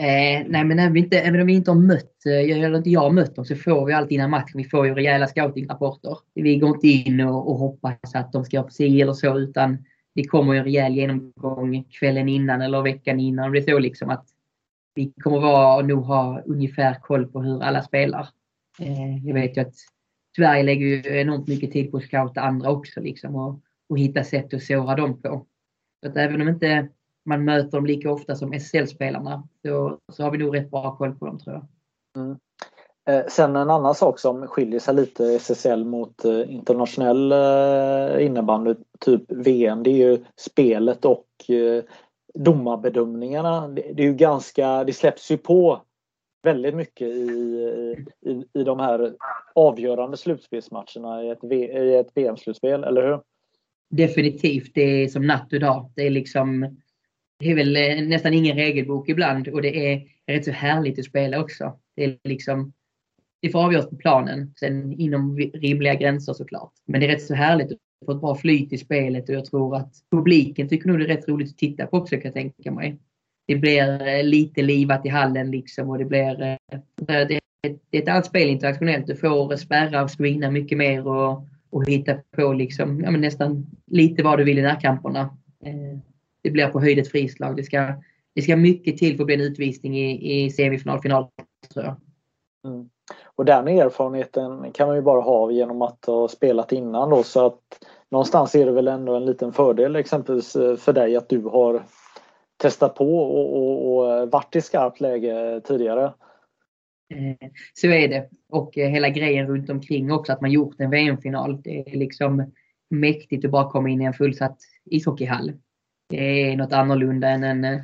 Eh, nej, men även, inte, även om vi inte har mött, eh, eller inte jag har mött dem, så får vi alltid innan matchen, vi får ju rejäla scoutingrapporter. Vi går inte in och, och hoppas att de ska göra si eller så, utan det kommer en rejäl genomgång kvällen innan eller veckan innan. Det är så liksom att vi kommer vara, nog ha ungefär koll på hur alla spelar. Eh, jag vet ju att Sverige lägger ju enormt mycket tid på att scouta andra också liksom och, och hitta sätt att såra dem på. Så att även om inte man möter dem lika ofta som SSL-spelarna så, så har vi nog rätt bra koll på dem tror jag. Mm. Eh, sen en annan sak som skiljer sig lite SSL mot eh, internationell eh, innebandy, typ VM, det är ju spelet och domarbedömningarna. Det, det, är ju ganska, det släpps ju på väldigt mycket i, i, i de här avgörande slutspelsmatcherna i ett, i ett VM-slutspel, eller hur? Definitivt. Det är som natt och dag. Det är liksom det är väl eh, nästan ingen regelbok ibland och det är rätt så härligt att spela också. Det är liksom det får avgöras på planen, sen inom rimliga gränser såklart. Men det är rätt så härligt att få ett bra flyt i spelet och jag tror att publiken tycker nog det är rätt roligt att titta på också kan jag tänka mig det blir eh, lite livat i hallen liksom och det blir... Eh, det är, det är ett annat spel internationellt. Du får spärra och screena mycket mer och, och hitta på liksom, ja, men nästan lite vad du vill i närkamperna. Eh, det blir på höjd ett frislag. Det ska, det ska mycket till för att bli en utvisning i, i semifinal, final tror jag. Mm. Och den erfarenheten kan man ju bara ha genom att ha spelat innan då så att någonstans är det väl ändå en liten fördel exempelvis för dig att du har testat på och, och, och varit i skarpt läge tidigare. Eh, så är det. Och eh, hela grejen runt omkring också, att man gjort en VM-final. Det är liksom mäktigt att bara komma in i en fullsatt ishockeyhall. Det är något annorlunda än en, eh,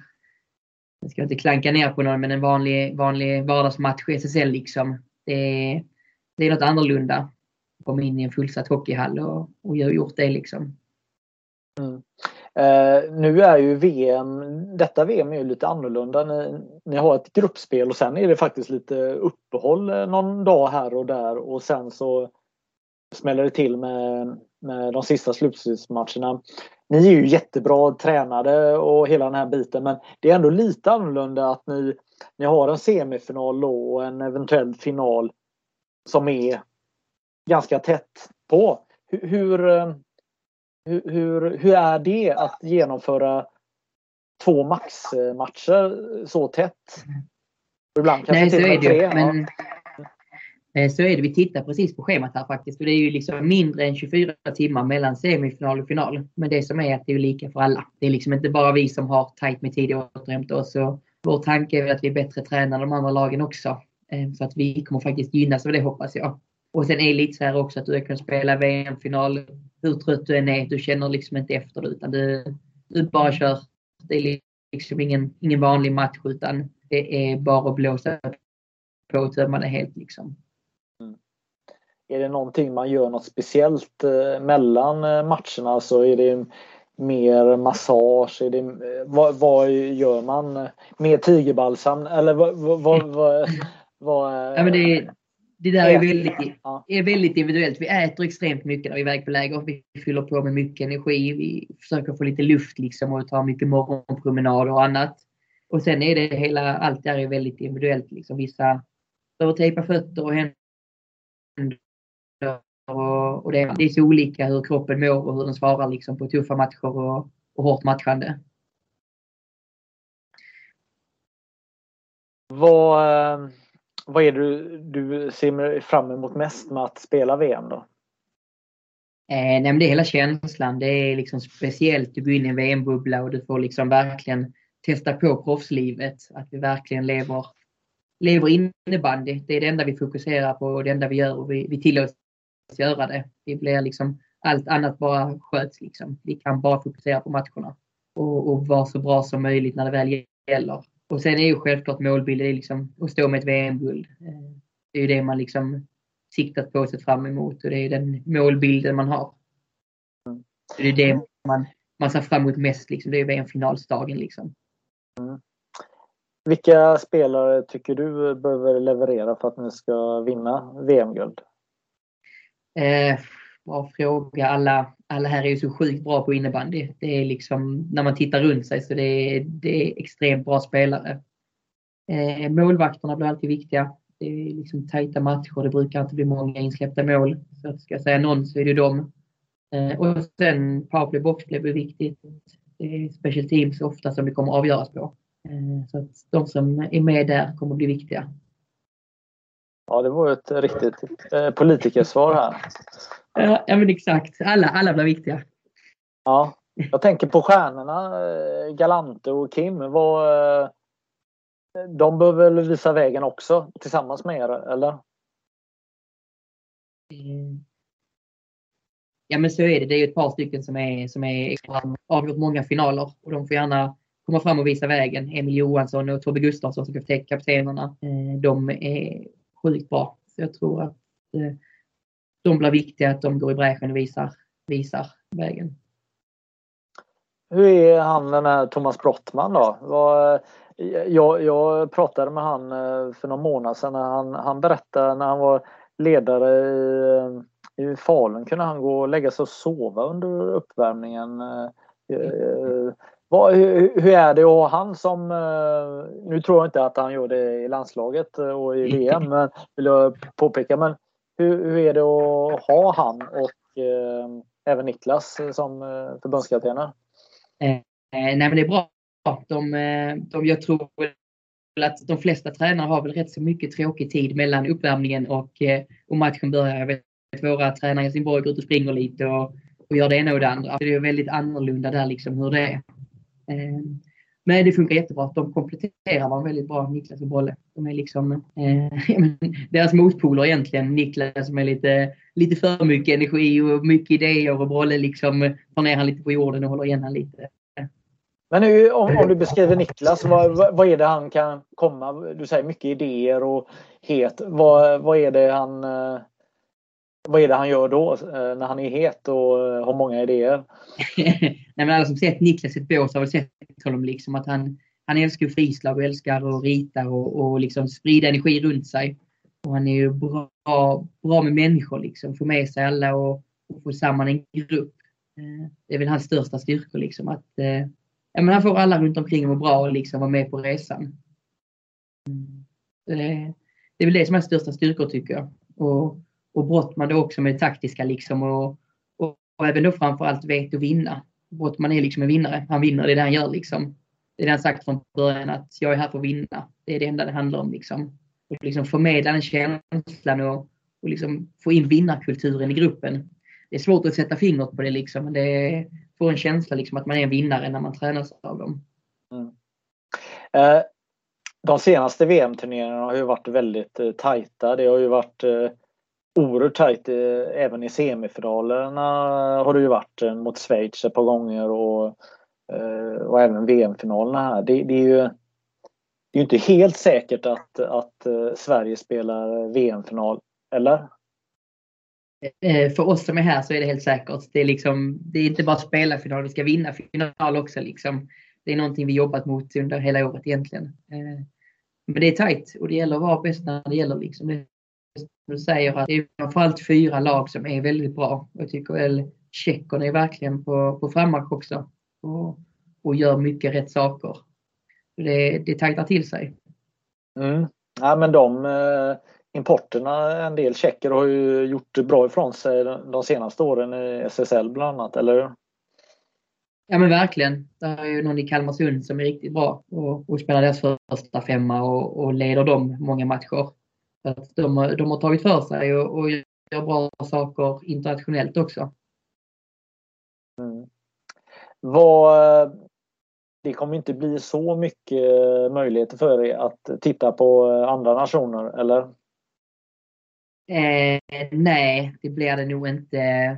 jag ska inte klanka ner på någon, men en vanlig, vanlig vardagsmatch i SSL liksom. Det är, det är något annorlunda. Komma in i en fullsatt hockeyhall och, och gjort det liksom. Mm. Eh, nu är ju VM, detta VM är ju lite annorlunda. Ni, ni, har ett gruppspel och sen är det faktiskt lite uppehåll eh, någon dag här och där och sen så smäller det till med, med de sista slutspelsmatcherna. Ni är ju jättebra tränade och hela den här biten men det är ändå lite annorlunda att ni, ni har en semifinal och en eventuell final som är ganska tätt på. Hur, hur eh, hur, hur, hur är det att genomföra två maxmatcher så tätt? Ibland kanske Nej, så är det. Men, Eh, så är det. Vi tittar precis på schemat här faktiskt. Och det är ju liksom mindre än 24 timmar mellan semifinal och final. Men det som är att det är lika för alla. Det är liksom inte bara vi som har tajt med tid att återhämta oss. Och vår tanke är att vi är bättre tränade än de andra lagen också. Eh, så att vi kommer faktiskt gynnas av det hoppas jag. Och sen är det lite så här också att du kan spela VM-final hur trött du än är. Du känner liksom inte efter det utan du, du bara kör. Det är liksom ingen, ingen vanlig match utan det är bara att blåsa på och tömma det helt liksom. Mm. Är det någonting man gör något speciellt eh, mellan eh, matcherna? Så är det mer massage? Är det, eh, vad, vad gör man? Mer tigerbalsam? Eller vad, vad, vad, vad, ja, men det, det där är väldigt, är väldigt individuellt. Vi äter extremt mycket när vi är iväg på läger. Vi fyller på med mycket energi. Vi försöker få lite luft liksom och ta mycket morgonpromenader och annat. Och sen är det hela, allt där är väldigt individuellt. Liksom. Vissa behöver tejpa fötter och händer. Och, och det, det, är så olika hur kroppen mår och hur den svarar liksom, på tuffa matcher och, och hårt matchande. Vad, eh, vad är det du, du ser fram emot mest med att spela VM då? Eh, nej, det är hela känslan. Det är liksom speciellt. Du går in i en VM-bubbla och du får liksom verkligen testa på proffslivet. Att vi verkligen lever, lever innebandy. Det är det enda vi fokuserar på och det enda vi gör och vi, vi tillåts göra det. Det blir liksom, allt annat bara sköts liksom. Vi kan bara fokusera på matcherna och, och vara så bra som möjligt när det väl gäller. Och sen är ju självklart målbilden liksom att stå med ett VM-guld. Eh, det är ju det man liksom siktat på sig fram emot och det är den målbilden man har. Det är det man, man ser fram emot mest. Liksom. Det är VM-finalsdagen. Liksom. Mm. Vilka spelare tycker du behöver leverera för att ni ska vinna VM-guld? Eh, bra fråga. Alla, alla här är ju så sjukt bra på innebandy. Det är liksom, när man tittar runt sig så det är, det är extremt bra spelare. Eh, målvakterna blir alltid viktiga. Det är liksom tajta matcher. Det brukar inte bli många insläppta mål. Så att ska jag säga någon så är det dem. Eh, och sen powerplay boxplay blir viktigt. Det är special teams ofta som det kommer avgöras på. Eh, så att de som är med där kommer bli viktiga. Ja, det var ett riktigt eh, politikersvar här. Ja, men exakt. Alla, alla blir viktiga. Ja, jag tänker på stjärnorna eh, Galante och Kim. Vad, eh, de behöver väl visa vägen också tillsammans med er, eller? Ja men så är det. Det är ett par stycken som är, som är avgjort många finaler och de får gärna komma fram och visa vägen. Emil Johansson och Tobbe Gustafsson som är kaptenerna. De är sjukt bra. Så jag tror att eh, de blir viktiga att de går i bräschen och visar, visar vägen. Hur är han den här Thomas Brottman då? Eh, jag, jag pratade med han eh, för någon månad sedan. När han, han berättade när han var ledare i, i Falun kunde han gå och lägga sig och sova under uppvärmningen. Mm. Vad, hur, hur, är det att ha han som... Nu tror jag inte att han gör det i landslaget och i VM, men vill jag påpeka. Men hur, hur är det att ha han och eh, även Niklas som eh, förbundskaptener? Eh, nej men det är bra. De, eh, de, jag tror att de flesta tränare har väl rätt så mycket tråkig tid mellan uppvärmningen och, eh, och matchen börjar. Jag vet att våra tränare i Helsingborg går ut och springer lite och, och gör det ena och det andra. Det är väldigt annorlunda där liksom hur det är. Eh, men det funkar jättebra. De kompletterar varandra väldigt bra, Niklas och Bolle. De är liksom eh, deras motpoler egentligen. Niklas som är lite, lite för mycket energi och mycket idéer och Bolle liksom tar ner han lite på jorden och håller igen han lite. Men nu, om, om, du beskriver Niklas, vad, vad är det han kan komma? Du säger mycket idéer och het. Vad, vad är det han eh, vad är det han gör då eh, när han är het och eh, har många idéer? Nej, men alla som sett Niklas i ett bås har väl sett honom liksom att han, han älskar frislag och älskar att rita och, och liksom sprida energi runt sig. Och han är ju bra, bra med människor, liksom. får med sig alla och, och får samman en grupp. Eh, det är väl hans största styrkor. Liksom, att, ja, men han får alla runt omkring att må bra och liksom vara med på resan. Mm. Det, det är väl det som är hans största styrkor tycker jag. Och, och Brottman då också med det taktiska liksom och, och, och även då framförallt vet att vinna. Brottman är liksom en vinnare. Han vinner, det är det han gör liksom. Det är det han sagt från början att jag är här för att vinna. Det är det enda det handlar om liksom. Och liksom förmedla den känslan och, och liksom få in vinnarkulturen i gruppen. Det är svårt att sätta fingret på det liksom, men det får en känsla liksom att man är en vinnare när man tränas av dem. Mm. Eh, de senaste VM-turneringarna har ju varit väldigt eh, tajta. Det har ju varit eh, oerhört tajt eh, även i semifinalerna har det ju varit eh, mot Schweiz ett par gånger och, eh, och även VM-finalerna här. Det, det, är ju det är inte helt säkert att, att Sverige spelar VM-final, eller? För oss som är här så är det helt säkert. Det är, liksom, det är inte bara spela final, vi ska vinna final också. Liksom. Det är någonting vi jobbat mot under hela året egentligen. Men det är tajt och det gäller att vara bäst när det gäller. Liksom. Det du säger att det är framförallt fyra lag som är väldigt bra. Jag tycker väl Tjeckien är verkligen på, på frammarsch också och, och gör mycket rätt saker. Det, det tajtar till sig. Mm. Ja, men de eh, importerna, en del tjecker har ju gjort bra ifrån sig de senaste åren i SSL bland annat, eller Ja men verkligen. Det är ju någon i Kalmarsund som är riktigt bra och, och spelar deras första femma och, och leder dem många matcher. Att de, de har tagit för sig och, och gör bra saker internationellt också. Mm. Vad, det kommer inte bli så mycket möjligheter för er att titta på andra nationer, eller? Eh, nej, det blir det nog inte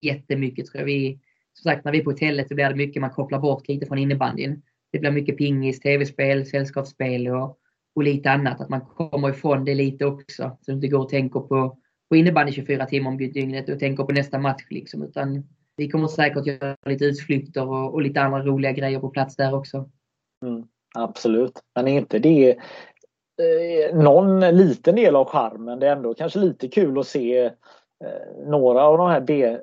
jättemycket tror jag. Vi, som sagt, när vi är på hotellet så blir det mycket man kopplar bort lite från innebandyn. Det blir mycket pingis, tv-spel, sällskapsspel och, och lite annat. Att man kommer ifrån det lite också. Så du inte går och tänker på, på innebandy 24 timmar om dygnet och tänker på nästa match. Liksom, utan vi kommer säkert göra lite utflykter och, och lite andra roliga grejer på plats där också. Mm, absolut. Men är inte det eh, någon liten del av charmen? Det är ändå kanske lite kul att se eh, några av de här B, eh,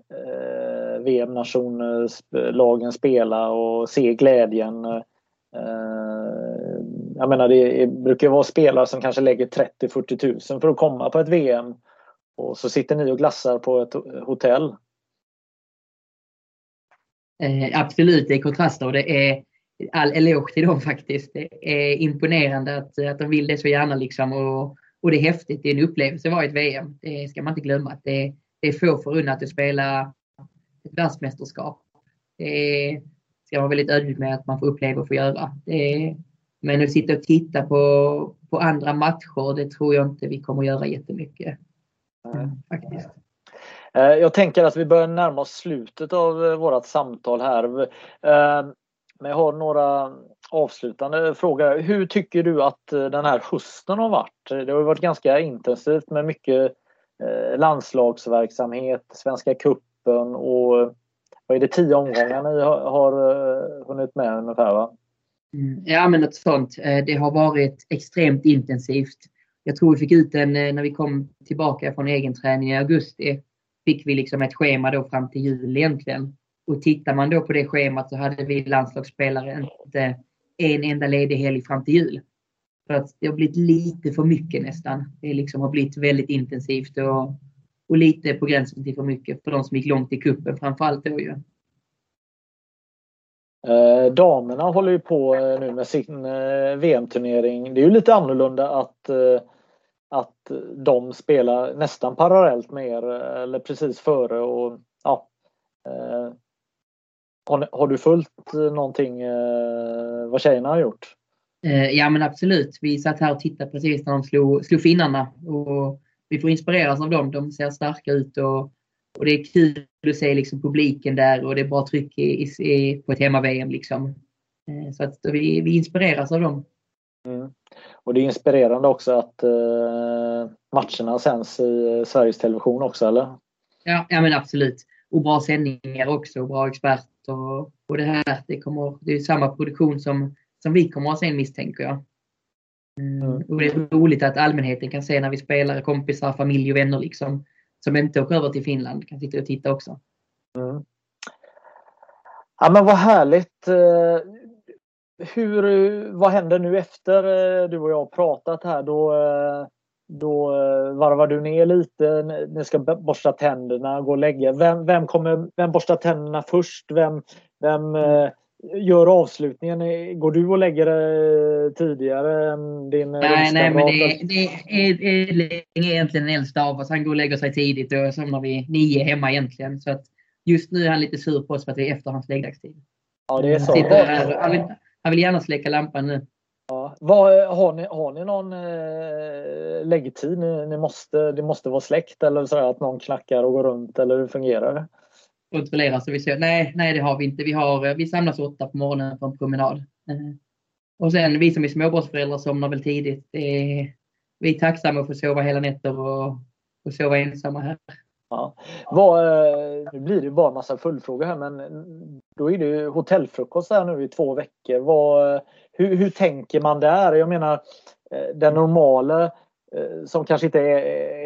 VM-nationslagen eh, spela och se glädjen. Eh, jag menar det brukar vara spelare som kanske lägger 30-40 tusen för att komma på ett VM. Och så sitter ni och glassar på ett hotell. Eh, absolut, det är kontraster och det är all eloge till dem faktiskt. Det är imponerande att, att de vill det så gärna liksom och, och det är häftigt. Det är en upplevelse att vara i ett VM. Det ska man inte glömma. Det, det är få förunnat att spela ett världsmästerskap. Det ska man vara väldigt ödmjuk med att man får uppleva och få göra. Det, men att sitta och titta på, på andra matcher, det tror jag inte vi kommer att göra jättemycket. Mm, faktiskt. Eh, jag tänker att vi börjar närma oss slutet av eh, vårt samtal här. Eh, men jag har några avslutande frågor. Hur tycker du att den här hösten har varit? Det har varit ganska intensivt med mycket landslagsverksamhet, Svenska kuppen och vad är det, tio omgångar ni har, hunnit med ungefär? Va? Mm. Ja, men något sånt. Eh, det har varit extremt intensivt. Jag tror vi fick ut den eh, när vi kom tillbaka från egen träning i augusti fick vi liksom ett schema då fram till jul egentligen. Och tittar man då på det schemat så hade vi landslagsspelare inte en enda ledig helg fram till jul. För att det har blivit lite för mycket nästan. Det liksom har blivit väldigt intensivt och, och lite på gränsen till för mycket för de som gick långt i kuppen framförallt då ju. Eh, damerna håller ju på eh, nu med sin eh, VM-turnering. Det är ju lite annorlunda att eh, att de spelar nästan parallellt med er eh, eller precis före. Och, ja, eh, har, har, du följt eh, någonting eh, vad tjejerna har gjort? Eh, ja men absolut. Vi satt här och tittade precis när de slog, slog finnarna. Och vi får inspireras av dem. De ser starka ut och, och det är kul att se liksom publiken där och det är bra tryck i, i, på ett hemma-VM. Liksom. Eh, så att vi, vi inspireras av dem. Mm. Och det är inspirerande också att eh, matcherna sänds i Sveriges Television också, eller? Ja, ja men absolut. Och bra sändningar också, bra experter. Och, och det här, det, kommer, det är samma produktion som, som vi kommer att se misstänker jag. Mm. Mm. Och det är roligt att allmänheten kan se när vi spelar, kompisar, familj och vänner liksom, som inte åker över till Finland kan sitta och titta också. Mm. Ja men vad härligt. Eh, hur, vad händer nu efter eh, du och jag pratat här? Då, eh, då varvar du ner lite, ni ska borsta tänderna, gå och lägga. Vem, vem, kommer, vem borstar tänderna först? Vem, vem gör avslutningen? Går du och lägger det tidigare än din Nej, nej men det, det är, är, är egentligen den äldsta av oss. Han går och lägger sig tidigt och somnar vid nio hemma egentligen. Så att just nu är han lite sur på oss för att vi är efter hans läggdagstid. Ja, det är så. Han vill, han vill gärna släcka lampan nu. Ja. Vad, har, ni, har ni någon eh, läggtid? Ni, ni, måste, det måste vara släckt eller så att någon knackar och går runt eller hur fungerar det? Kontrollera så vi ser. Nej, nej, det har vi inte. Vi, har, eh, vi samlas åtta på morgonen på en promenad. Eh, och sen vi som är småbarnsföräldrar somnar väl tidigt. Är, vi är tacksamma att få sova hela nätter och, och sova ensamma här. Ja. Vad, eh, nu blir det bara massa följdfrågor här men då är det hotellfrukost här nu i två veckor. Vad, hur, hur tänker man där? Jag menar den normala som kanske inte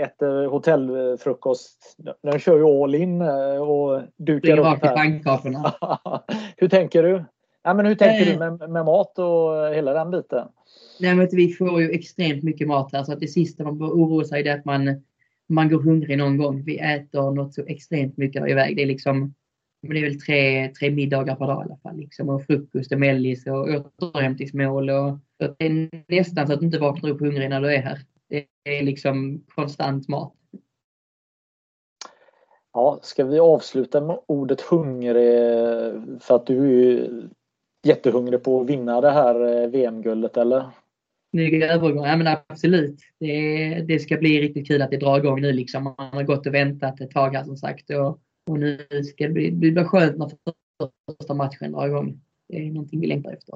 äter hotellfrukost. Den kör ju all in och dukar upp här. hur tänker du? Ja, men hur tänker du med, med, mat och hela den biten? Nej, men vi får ju extremt mycket mat här så att det sista man oroar sig är att man man går hungrig någon gång. Vi äter något så extremt mycket iväg. Det är liksom men det är väl tre, tre middagar per dag i alla fall. Liksom. Och frukost och mellis och återhämtningsmål. Och, det är nästan så att du inte vaknar upp hungrig när du är här. Det är liksom konstant mat. Ja, ska vi avsluta med ordet hungrig för att du är jättehungrig på att vinna det här eh, VM-guldet eller? snygg övergång. Ja men absolut. Det, det ska bli riktigt kul att det drar igång nu liksom. Man har gått och väntat ett tag här som sagt. Och, och nu ska det bli, det blir skönt när första matchen drar igång. Det är någonting vi längtar efter.